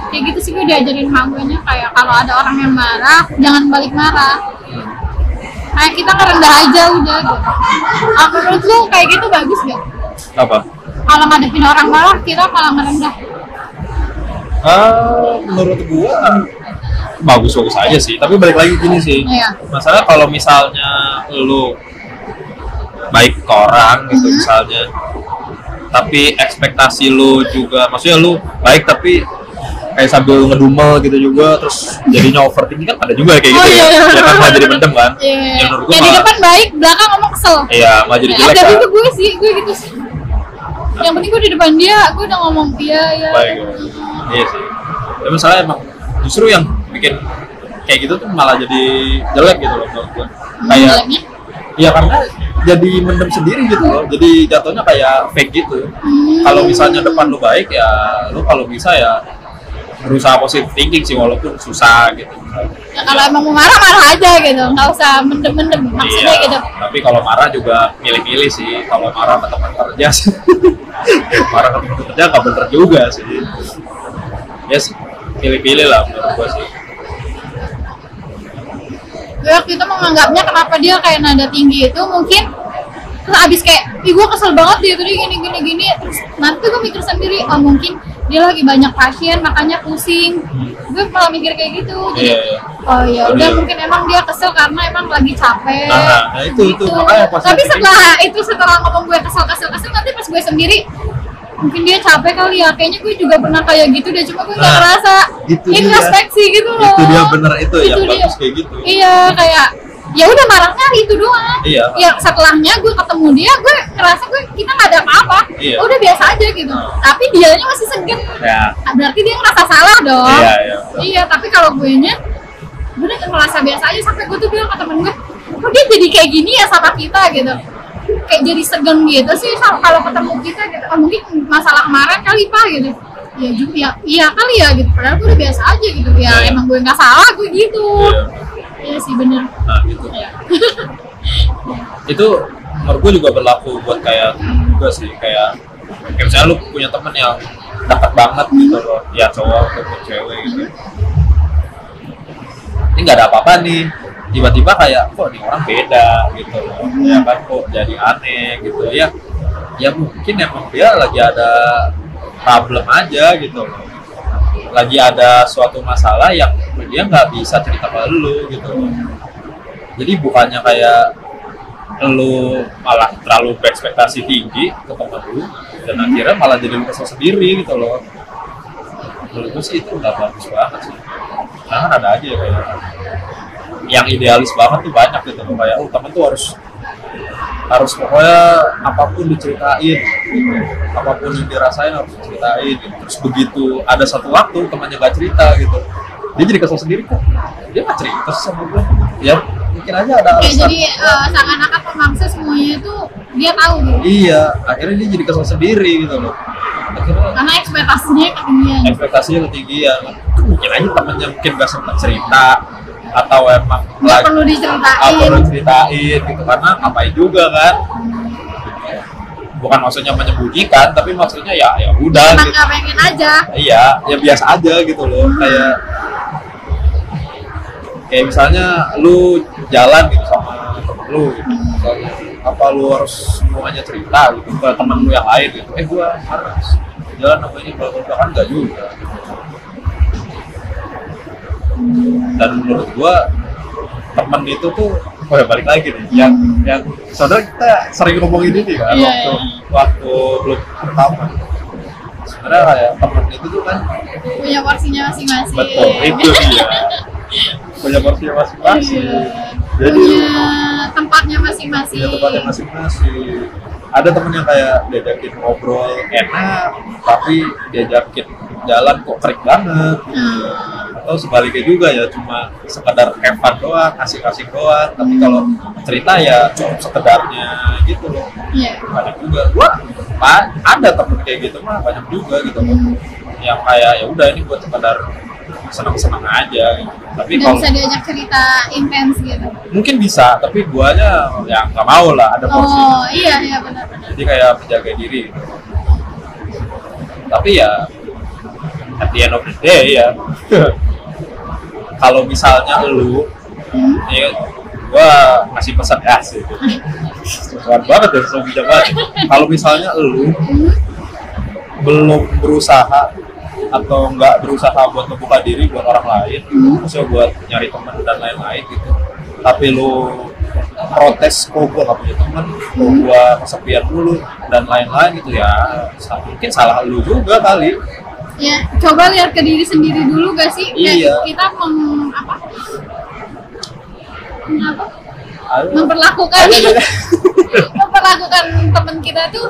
kayak gitu sih gue diajarin mak gue nya kayak kalau ada orang yang marah jangan balik marah kayak kita ngerendah aja udah gitu. Ah, menurut lu kayak gitu bagus gak? apa Kalau ngadepin orang malah kita malah ngerendah. Ah, menurut gua bagus-bagus aja sih. Tapi balik lagi gini sih. Iya. Masalah kalau misalnya lu baik ke orang gitu Mhm. misalnya, tapi ekspektasi lu juga, maksudnya lu baik tapi kayak sambil ngedumel gitu juga, terus jadinya overthinking kan ada juga kayak Oh, gitu iya, ya. iya. Ya kan malah jadi mendem kan. Iya. Ya menurut gua Kayak di depan baik, belakang ngomong kesel. Iya, malah jadi Ya, jelek ada kan. itu gue sih, gue gitu sih. Yang penting gue di depan dia, gue udah ngomong dia ya. baik ya. iya sih tapi masalah emang justru yang bikin kayak gitu tuh malah jadi jelek gitu loh menurut kayak. Ya karena jadi mendem sendiri gitu loh. Jadi jatuhnya kayak fake gitu. Hmm. kalau misalnya depan lu baik ya lu kalau bisa ya berusaha positive thinking sih walaupun susah gitu. Ya kalau emang mau marah marah aja gitu, nggak usah mendem-mendem maksudnya Iya, gitu. tapi kalau marah juga milih-milih sih. Kalau marah ke teman kerja sih. [LAUGHS] Marah ke teman kerja nggak bener juga sih. Ya sih pilih-pilih lah menurut gua sih Waktu itu menganggapnya kenapa dia kayak nada tinggi itu mungkin terus abis kayak, ih gue kesel banget dia tadi gini gini gini terus nanti gue mikir sendiri, oh mungkin dia lagi banyak pasien makanya pusing. Gue malah mikir kayak gitu. Jadi, Iya, iya. Oh ya udah mungkin emang dia kesel karena emang lagi capek. Nah, nah, itu- itu, makanya pas Tapi nanti setelah itu setelah ngomong gue kesel kesel kesel nanti pas gue sendiri mungkin dia capek kali ya. Kayaknya gue juga pernah kayak gitu deh. Cuma gue nggak Nah, ngerasa itu dia. introspeksi gitu loh. Itu dia bener itu, yang dia. bagus kayak gitu. Iya kayak ya udah marahnya itu doang. Iya. ya setelahnya gue ketemu dia gue ngerasa gue kita nggak ada apa-apa. Iya. udah biasa aja gitu. Nah. tapi dianya masih segen ya. Nah, berarti dia ngerasa salah dong. Iya, iya. iya tapi kalau gue nya gue udah ngerasa biasa aja. Sampai gue tuh bilang ke temen gue kok dia jadi kayak gini ya sama kita? gitu kayak jadi segen gitu sih kalau ketemu kita gitu oh, mungkin masalah kemarin kali pak gitu. Ya juga ya iya kali ya gitu. Padahal gue udah biasa aja gitu. Ya Iya. emang gue nggak salah gue gitu. Iya. iya sih bener. Nah gitu. Iya. [LAUGHS] itu menurut gue juga berlaku buat kayak juga sih kayak kayak misalnya lu punya temen yang dekat banget gitu loh ya cowok ataupun cewek gitu. Ini nggak ada apa-apa nih tiba-tiba kayak kok nih orang beda gitu loh. Ya kan kok jadi aneh gitu. Ya ya mungkin emang dia lagi ada problem aja gitu loh. Lagi ada suatu masalah yang dia nggak bisa cerita ke lu gitu loh. Jadi bukannya kayak lu malah terlalu berekspektasi tinggi ke temen lu dan akhirnya malah jadi lu kesel sendiri gitu loh. Menurut gue sih itu nggak bagus banget sih. Karena kan ada aja ya kayak yang idealis banget tuh banyak gitu loh. Kayak oh temen tuh harus harus pokoknya apa pun diceritain gitu. apa pun yang dirasain harus diceritain gitu. terus begitu ada satu waktu temannya gak cerita gitu dia jadi kesel sendiri kok. Dia gak cerita sih sama gue ya mungkin aja ada alasan. jadi eh, seakan-akan pemaksa semuanya itu dia tahu gitu. Iya akhirnya dia jadi kesel sendiri gitu loh. Akhirnya karena ekspektasinya ketinggian. ekspektasinya ketinggian. Mungkin aja temennya mungkin gak sempat cerita atau emang nggak lagi- perlu diceritain. perlu ceritain gitu karena ngapain juga kan? Bukan maksudnya menyembunyikan tapi maksudnya ya ya udah emang gitu. nggak pengen aja. Iya ya biasa aja gitu loh kayak kayak misalnya lu jalan gitu sama temen lu gitu. Misalnya, apa lu harus semuanya cerita gitu ke temen lu yang lain gitu. Eh gua harus jalan sama ini kalau kan enggak juga dan menurut gua temen itu tuh oh ya balik lagi nih yang yang saudara kita sering ngomongin ini kan Iya, waktu iya. waktu belum pertama. Sebenarnya kayak temen itu tuh kan punya porsinya masing-masing. Betul itu dia. [LAUGHS] Punya porsinya masing-masing. Iya. jadi punya tempatnya masing-masing. punya tempatnya masing-masing ada temen yang kayak diajakin ngobrol enak tapi diajakin jalan kok kering banget Hmm. atau sebaliknya juga ya cuma sekedar fun doang asik-asik doang tapi kalau cerita ya cukup sekedarnya gitu loh Iya. banyak juga gua pa- ada temen kayak gitu mah banyak juga gitu Hmm. yang kayak ya udah ini buat sekedar senang-senang aja. Gitu. tapi kalau bisa diajak cerita intens gitu? Mungkin bisa tapi guanya ya nggak mau lah ada porsi. Oh iya iya benar-benar jadi kayak menjaga diri. Gitu. tapi ya at the end of the day ya. [LAUGHS] Kalau misalnya lu Hmm. ya, gua ngasih pesan ya sih. Kuat banget ya so bijak banget kalau misalnya lu belum berusaha atau nggak berusaha buat membuka diri buat orang lain maksudnya buat nyari teman dan lain-lain gitu. Tapi lu protes kok gua gak punya teman kok gua kesepian dulu dan lain-lain gitu ya. Mungkin salah lu juga kali. Ya coba lihat ke diri sendiri dulu gak sih? Iya. kita meng apa? Meng- apa? Ayo. memperlakukan. [LAUGHS] Memperlakukan teman kita tuh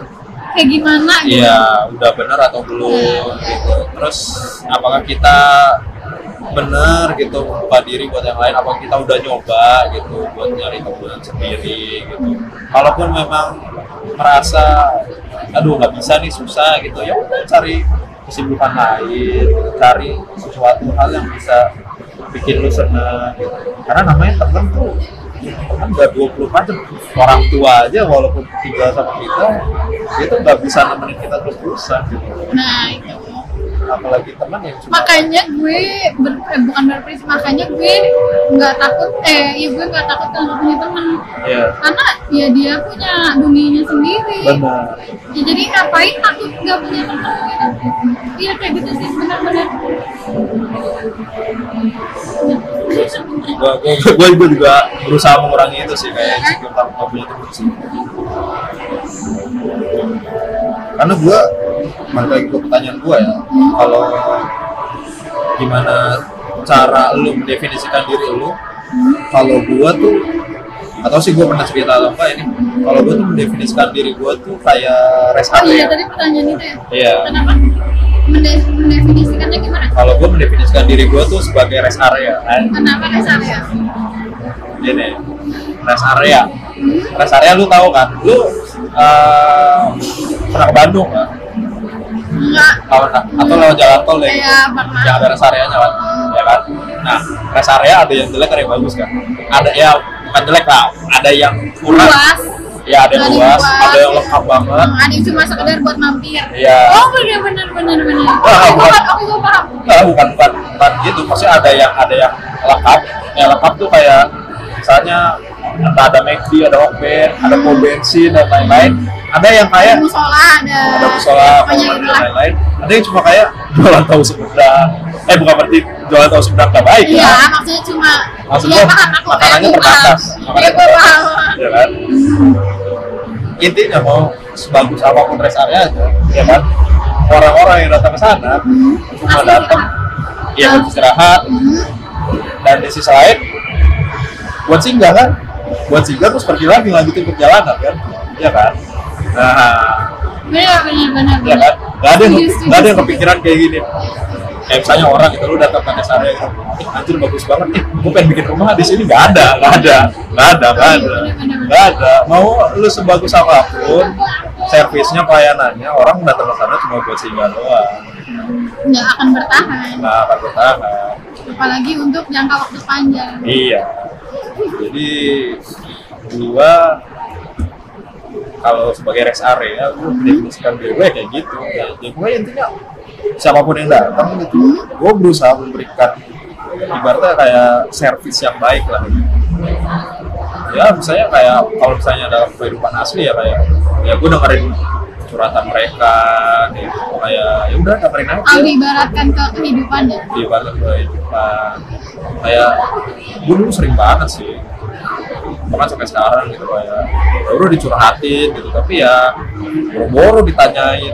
kayak gimana gitu Iya, udah bener atau belum gitu. Terus apakah kita bener gitu membuka diri buat yang lain? Apa kita udah nyoba gitu buat nyari teman sendiri gitu? Kalaupun memang merasa aduh nggak bisa nih susah gitu, ya udah cari kesibukan lain, cari sesuatu hal yang bisa bikin lu seneng gitu. Karena namanya temen tuh nggak 24 jam orang tua aja walaupun tinggal sama kita itu nggak bisa nemenin kita terus terusan gitu. Nah itu apalagi teman yang cuma makanya gue ber- eh, bukan berprinsip makanya gue nggak takut eh ya gue nggak takut kalau punya teman. Ya karena ya dia punya dunianya sendiri. Benar. Ya, jadi ngapain takut nggak punya teman? Gitu iya kayak gitu sih benar-benar. Gua gua gua juga berusaha mengurangi itu sih kayak takut nggak punya teman sih karena gua balik lagi ke pertanyaan gua ya kalau gimana cara lu mendefinisikan diri lu kalau gua tuh atau sih gua pernah cerita atau apa ini kalau gua tuh mendefinisikan diri gua tuh kayak rest oh iya area. tadi pertanyaan itu ya? Iya. Kenapa? Mende- mendefinisikannya gimana? Kalau gua mendefinisikan diri gua tuh sebagai rest area. Kan kenapa rest area? Gini rest area. Rest area lu tahu kan? Lu eh, pernah ke Bandung? Kan enggak Tahu nggak? atau lewat jalan tol deh? Iya, pernah. yang ada rest areanya kan ya kan? Nah rest area ada yang jelek ada yang bagus kan? Ada ya bukan jelek lah. Ada yang kurang. Luas. Ya ada yang luas. luas. ada yang lengkap banget. Hmm, ada yang cuma sekedar buat mampir. Iya. oh benar benar benar benar oke gue bukan. oke gue paham. Nah, bukan bukan bukan gitu. Maksudnya ada yang ada yang lengkap. Yang lengkap tuh kayak misalnya entah ada McD ada Okben ada pom bensin dan lain-lain. Ada yang kayak ada musola ada ada musola dan lah lain-lain. Ada yang cuma kayak jualan tahu sumedang eh bukan berarti jualan tahu sumedang nggak baik. Iya ya maksudnya cuma Maksud iya gua, paham aku makanannya paham. terbatas. iya gue paham ya kan? Intinya mau sebagus apa pun rest area aja ya kan? Orang-orang yang datang ke sana cuma Pasti datang ya buat istirahat. Dan di sisi lain buat singgah kan buat singgah terus pergi lagi lanjutin perjalanan kan? Ya kan? Nah. Benar benar benar. Ya kan? Nggak ada yang nggak ada yang kepikiran kayak gini. Kayak misalnya orang itu lu datang ke area gitu "Ih, anjir bagus banget nih gue pengen bikin rumah di sini. Nggak ada nggak ada nggak ada nggak ada. nggak ada. Mau lu sebagus apa pun servisnya pelayanannya orang datang ke sana cuma buat singgah doang. Nggak akan bertahan. Nggak akan bertahan. Apalagi untuk jangka waktu panjang. Iya jadi gua kalau sebagai rest area gue mendefinisikan diri gue kayak gitu. Ya, ya gue intinya siapa pun yang datang gitu gue berusaha memberikan ibaratnya kayak servis yang baik lah ya misalnya kayak kalau misalnya dalam kehidupan asli ya kayak ya gue dengerin curhatan mereka gitu. Kayak ya udah dengerin aja. Kalau diibaratkan ke kehidupan ya? Di ibarat kehidupan. Kayak gue dulu sering banget sih. Bahkan sampai sekarang gitu kayak ya udah dicurhatin gitu. Tapi ya boro-boro ditanyain.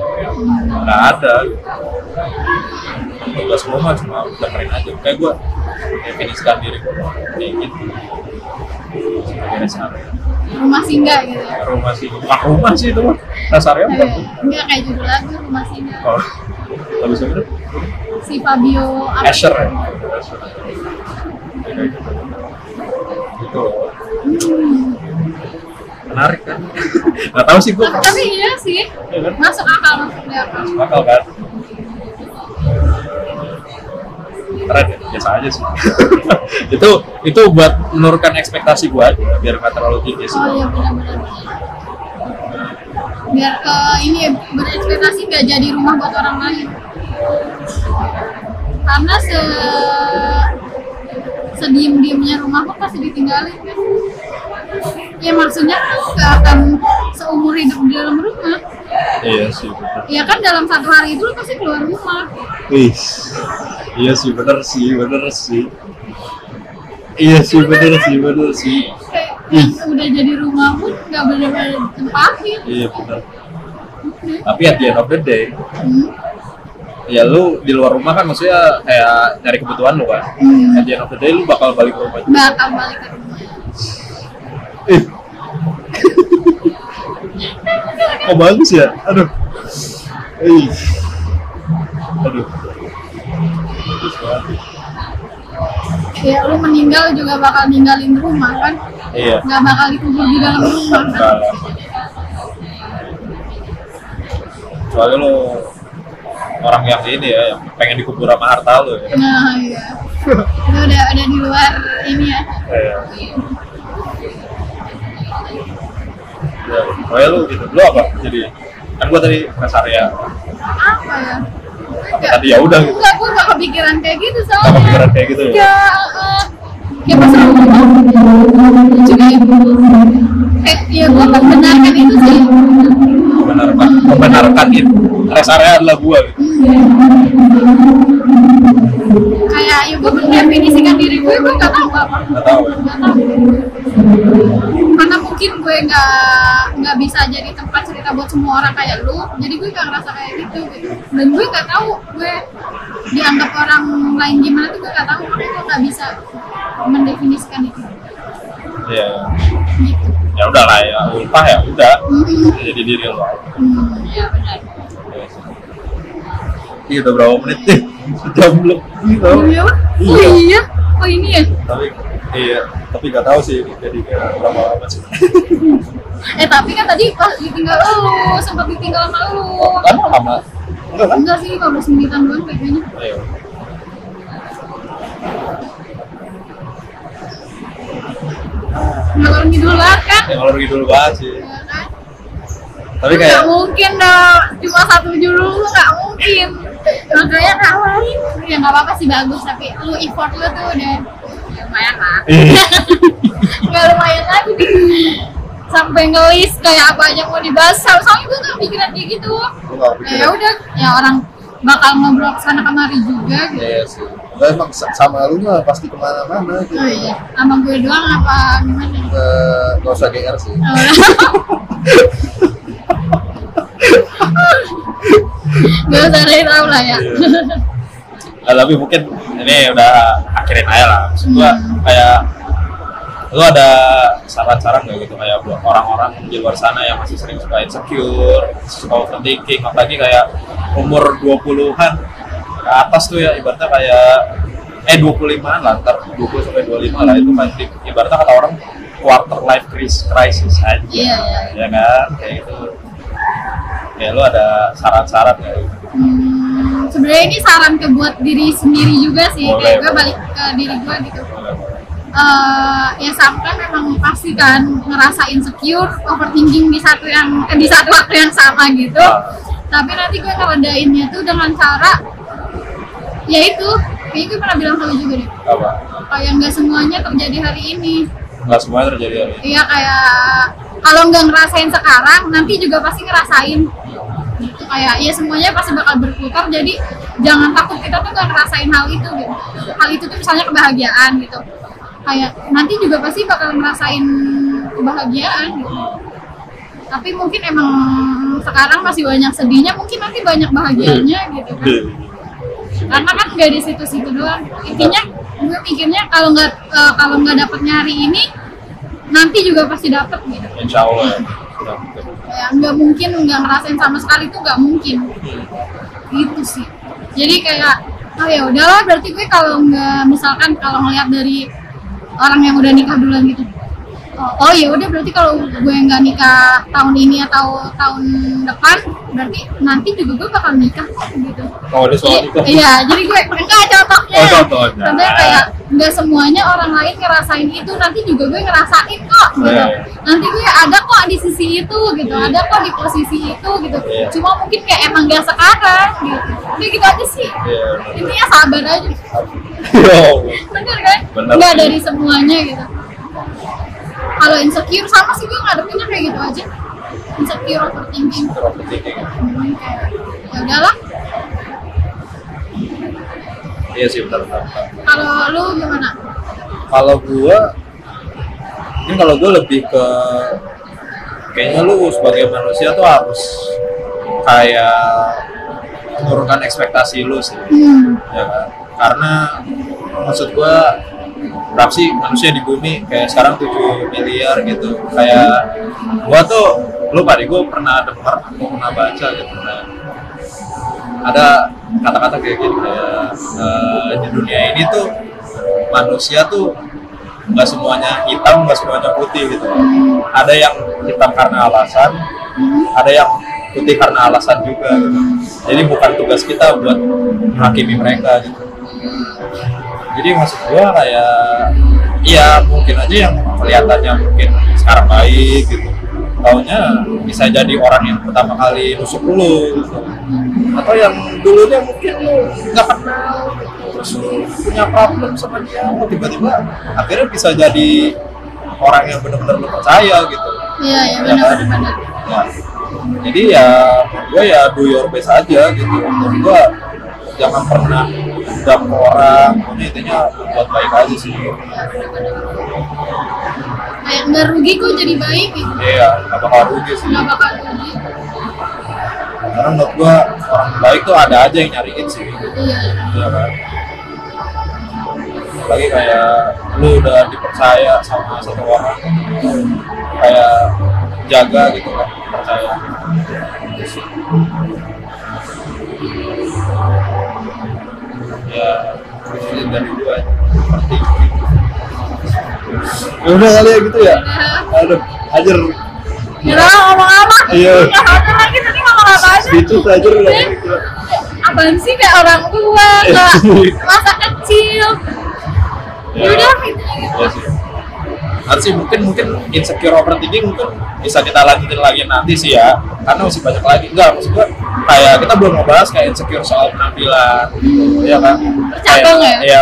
Nggak ada. Gitu. tugas gue mah cuma dengerin aja. Kayak gue definisikan diri gue kayak gitu rumah singgah gitu. Rumah sih bukan rumah sih itu mah. Area bukan Eh, enggak kayak judul lagu rumah singgah. Oh. Habis itu? Si Fabio Asher ya? Asher. Gitu. gitu menarik kan? Nggak tahu sih gue tapi, tapi iya sih. Iya kan? masuk akal masuk akal. Bakal kan? Keren. ya biasa aja sih. [LAUGHS] Itu itu buat menurunkan ekspektasi gue aja biar nggak terlalu tinggi sih. Oh iya biar ke ini ya, berekspektasi nggak jadi rumah buat orang lain. Karena se sediem diemnya rumah kok pasti ditinggalin kan? Ya maksudnya tuh gak akan seumur hidup di dalam rumah. Iya sih ya kan dalam satu hari itu lo pasti keluar rumah. Wih, iya sih bener sih bener sih iya sih bener sih bener sih yang udah jadi rumah pun nggak benar-benar ditempatin iya bener tapi at the end of the day hmm. ya lu di luar rumah kan maksudnya kayak nyari kebutuhan lu kan Hmm. at the end of the day lu bakal balik ke rumah juga bakal balik ke rumah Ih. [LAUGHS] Kok bagus ya? Aduh. Ih. Aduh. Ya lu meninggal juga bakal ninggalin rumah kan Iya. nggak bakal dikubur di dalam rumah kan. Kecuali lu orang yang ini ya, yang pengen dikubur sama harta lu ya. nah iya itu udah udah di luar ini ya Iya. Ya, pokoknya lu gitu. Lu apa? Jadi kan gua tadi rest area. apa ya. Tadi ya udah gitu. Enggak, gue gak kepikiran kayak gitu Gak soalnya kepikiran kayak gitu ya? Uh, kayak pas aku ngomong Juga ya Kayak, ya gue membenarkan itu sih Membenarkan, membenarkan itu. Rest area adalah gua gitu. Kayak, ya gue mendefinisikan diri gue, gue gak tahu apa Gak tahu ya. Gak tahu Karena mungkin gue gak, gak bisa jadi tempat cerita buat semua orang kayak lu Jadi gue gak ngerasa kayak gitu, gitu. Dan gue gak tahu gue dianggap orang lain gimana tuh gue gak tahu Makanya gue gak bisa mendefinisikan itu Iya. Gitu Ya udah lah ya, ulpah ya udah. Jadi diri lo. Hmm, ya benar. Iya udah berapa menit nih? Sejam lebih tau. Oh iya? Oh Iya. iya? Oh ini ya? Tapi iya, tapi gak tahu sih jadi kayak berapa lama sih. [LAUGHS] Eh tapi kan tadi pas ditinggal lu, sempat ditinggal sama lu. Kan lama. Enggak kan? Enggak sih, 15 menitan doang kayaknya. Ngalor ngidul banget kan? Ya kalau rugi dulu banget sih. Ya kan? Tapi Nggak kayak mungkin dong, cuma satu judul lu nggak mungkin. Makanya kawain, ya nggak apa-apa sih bagus, tapi lu effort lu tuh udah ya lumayan lah. Iya. [LAUGHS] Nggak lumayan lagi sampai ngelis kayak apa aja mau dibahas soalnya gue gak pikiran kayak gitu nggak ya udah ya orang bakal ngobrol ke sana kemari juga gitu Iya sih. Enggak emang sa- sama lu mah pasti ke mana-mana gitu. oh iya sama gue doang apa gimana Eh, Nggak usah GR sih. Oh. Gak usah dari tahu lah ya. Nah, tapi mungkin ini udah akhirin aja lah. Maksud gua Hmm. kayak lu ada saran-saran nggak gitu kayak buat orang-orang di luar sana yang masih sering suka insecure, suka overthinking, apalagi kayak umur 20-an ke atas tuh ya ibaratnya kayak eh 25-an lah, ntar 20 sampai 25 lah itu kan di- ibaratnya kata orang quarter life crisis, crisis aja. Iya, iya. Ya kan? Kayak gitu. Kayak lu ada saran-saran gitu? Hmm, sebenarnya ini saran ke buat diri sendiri juga sih. Boleh, Kayak gue boleh. balik ke diri gue gitu. Eh, ya sampai memang pasti kan ngerasa insecure, overthinking di satu yang eh, di satu waktu yang sama gitu. Ah. Tapi nanti gue ngeredainnya tuh dengan cara ya itu, kayaknya gue pernah bilang sama juga deh. Apa? Kayak nggak semuanya terjadi hari ini. Nggak semuanya terjadi hari ini. Iya kayak kalau nggak ngerasain sekarang, nanti juga pasti ngerasain. Gitu kayak ya semuanya pasti bakal berputar. Jadi jangan takut kita tuh nggak ngerasain hal itu gitu. Hal itu tuh misalnya kebahagiaan gitu. Kayak nanti juga pasti bakal ngerasain kebahagiaan gitu. Tapi mungkin emang sekarang masih banyak sedihnya, mungkin nanti banyak bahagianya gitu kan karena kan nggak di situ-situ doang. Intinya gue mikirnya kalau nggak eh, kalau nggak dapet nyari ini nanti juga pasti dapet gitu. Insya Allah ya. Ya nggak mungkin nggak ngerasain sama sekali itu nggak mungkin. Gitu sih. Jadi kayak oh ya udahlah berarti gue kalau nggak misalkan kalau ngeliat dari orang yang udah nikah duluan gitu oh, oh ya udah berarti kalau gue nggak nikah tahun ini atau tahun depan berarti nanti juga gue bakal nikah kok gitu Oh, ada soal Iya, itu. Iya, jadi gue enggak contohnya. Oh, contohnya. Contohnya kayak enggak semuanya orang lain ngerasain itu, nanti juga gue ngerasain kok gitu. Iya. Nanti gue ada kok di sisi itu gitu, ada kok di posisi itu gitu. Iya. Cuma mungkin kayak emang gak sekarang gitu. Udah gitu aja sih. Iya. Intinya sabar aja. Yo. [LAUGHS] Bener kan? bener nggak dari semuanya gitu kalau insecure sama sih gue ngadepinnya kayak gitu aja. Insecure overthinking overthinking Hmm, kayak ya udahlah. Iya sih benar benar kalau lu gimana? Kalau gua mungkin kalau gua lebih ke kayaknya lu sebagai manusia tuh harus kayak menurunkan ekspektasi lu sih. Hmm. ya kan? Karena maksud gua berapa sih manusia di bumi? Kayak sekarang 7 miliar gitu. Kayak gua tuh lupa deh gua pernah dengar atau pernah baca gitu. Nah, ada kata-kata kayak gini kayak eh, di dunia ini tuh manusia tuh nggak semuanya hitam nggak semuanya putih gitu. Ada yang hitam karena alasan ada yang putih karena alasan juga. Gitu. jadi bukan tugas kita buat menghakimi mereka gitu jadi maksud gua kayak iya mungkin aja yang kelihatannya mungkin sekarang baik gitu taunya bisa jadi orang yang pertama kali nusuk lu gitu atau yang dulunya mungkin lu nggak kenal terus lu punya problem sama dia tiba-tiba akhirnya bisa jadi orang yang benar-benar lu percaya gitu iya iya Ya benar kan? benar Ya. jadi ya gue ya do your best aja gitu menurut gue jangan pernah dendam ke orang pokoknya intinya buat baik aja sih. Kayak nggak rugi kok jadi baik gitu? Iya gak bakal rugi sih. Nggak bakal rugi. Karena menurut gue orang baik tuh ada aja yang nyariin sih. Gitu. iya. Iya kan? Lagi kayak lu udah dipercaya sama satu orang kayak jaga gitu kan percaya ya ini dari gua seperti ya udah kali ya gitu ya aduh hajar Udah ngomong apa? Iya. Nggak ada lagi tadi ngomong apa aja? itu saja udah Apaan sih kayak orang tua, Iya. nggak masa kecil. Ya udah gitu. Ya sih mungkin mungkin insecure overthinking mungkin bisa kita lanjutin lagi nanti sih ya. Karena masih banyak lagi. Enggak maksud gua kayak kita belum ngebahas kayak insecure soal penampilan gitu, ya kan Kayak- ya? ya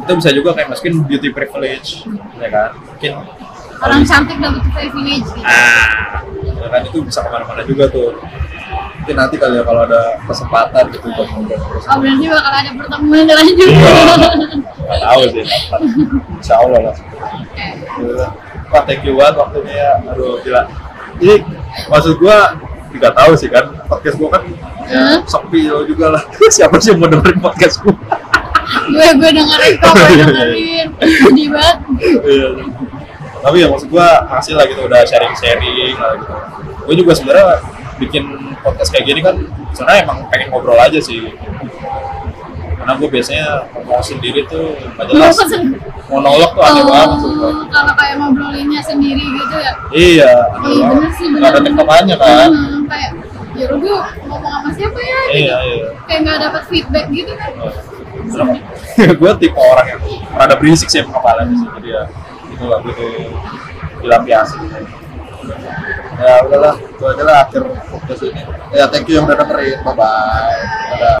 itu bisa juga kayak mungkin beauty privilege ya kan? Mungkin Orang cantik dapat privilege. Gitu. ah ya kan? Itu bisa ke mana-mana juga tuh mungkin nanti kali ya kalau ada kesempatan gitu buat ngobrol Oh berarti bakal ada pertemuan lanjut. [LAUGHS] nggak tahu sih insya Allah lah Gila. Wah, thank you banget waktunya ya. Aduh, gila. Ini maksud gua nggak tahu sih kan podcast gua kan ya, Hah? sepi juga lah. [LAUGHS] Siapa sih yang mau dengerin podcast gua? gue gue dengerin kok, gue Iya, [LAUGHS] iya. dengerin. Sedih banget. Iya. Tapi ya maksud gua hasil lah gitu udah sharing-sharing lah gitu. Gue juga sebenarnya bikin podcast kayak gini kan sebenarnya emang pengen ngobrol aja sih. Karena gue biasanya ngomong sendiri tuh nggak jelas. Monolog tuh aneh banget tuh. Oh, kalau kayak ngobrolinnya sendiri gitu ya. Iya, Oh, aneh iya bener sih bener. Nggak ada tektokannya kan. Hmm, kayak ya udah gue ngomong sama siapa ya gitu. Iya, iya. Kayak nggak dapat feedback gitu kan. [LAUGHS] gue tipe orang yang rada berisik sih kepalanya sih jadi ya itu lah butuh dilampiasi ya udahlah itu aja lah akhir podcast ini. Ya thank you yang udah dengerin. Bye bye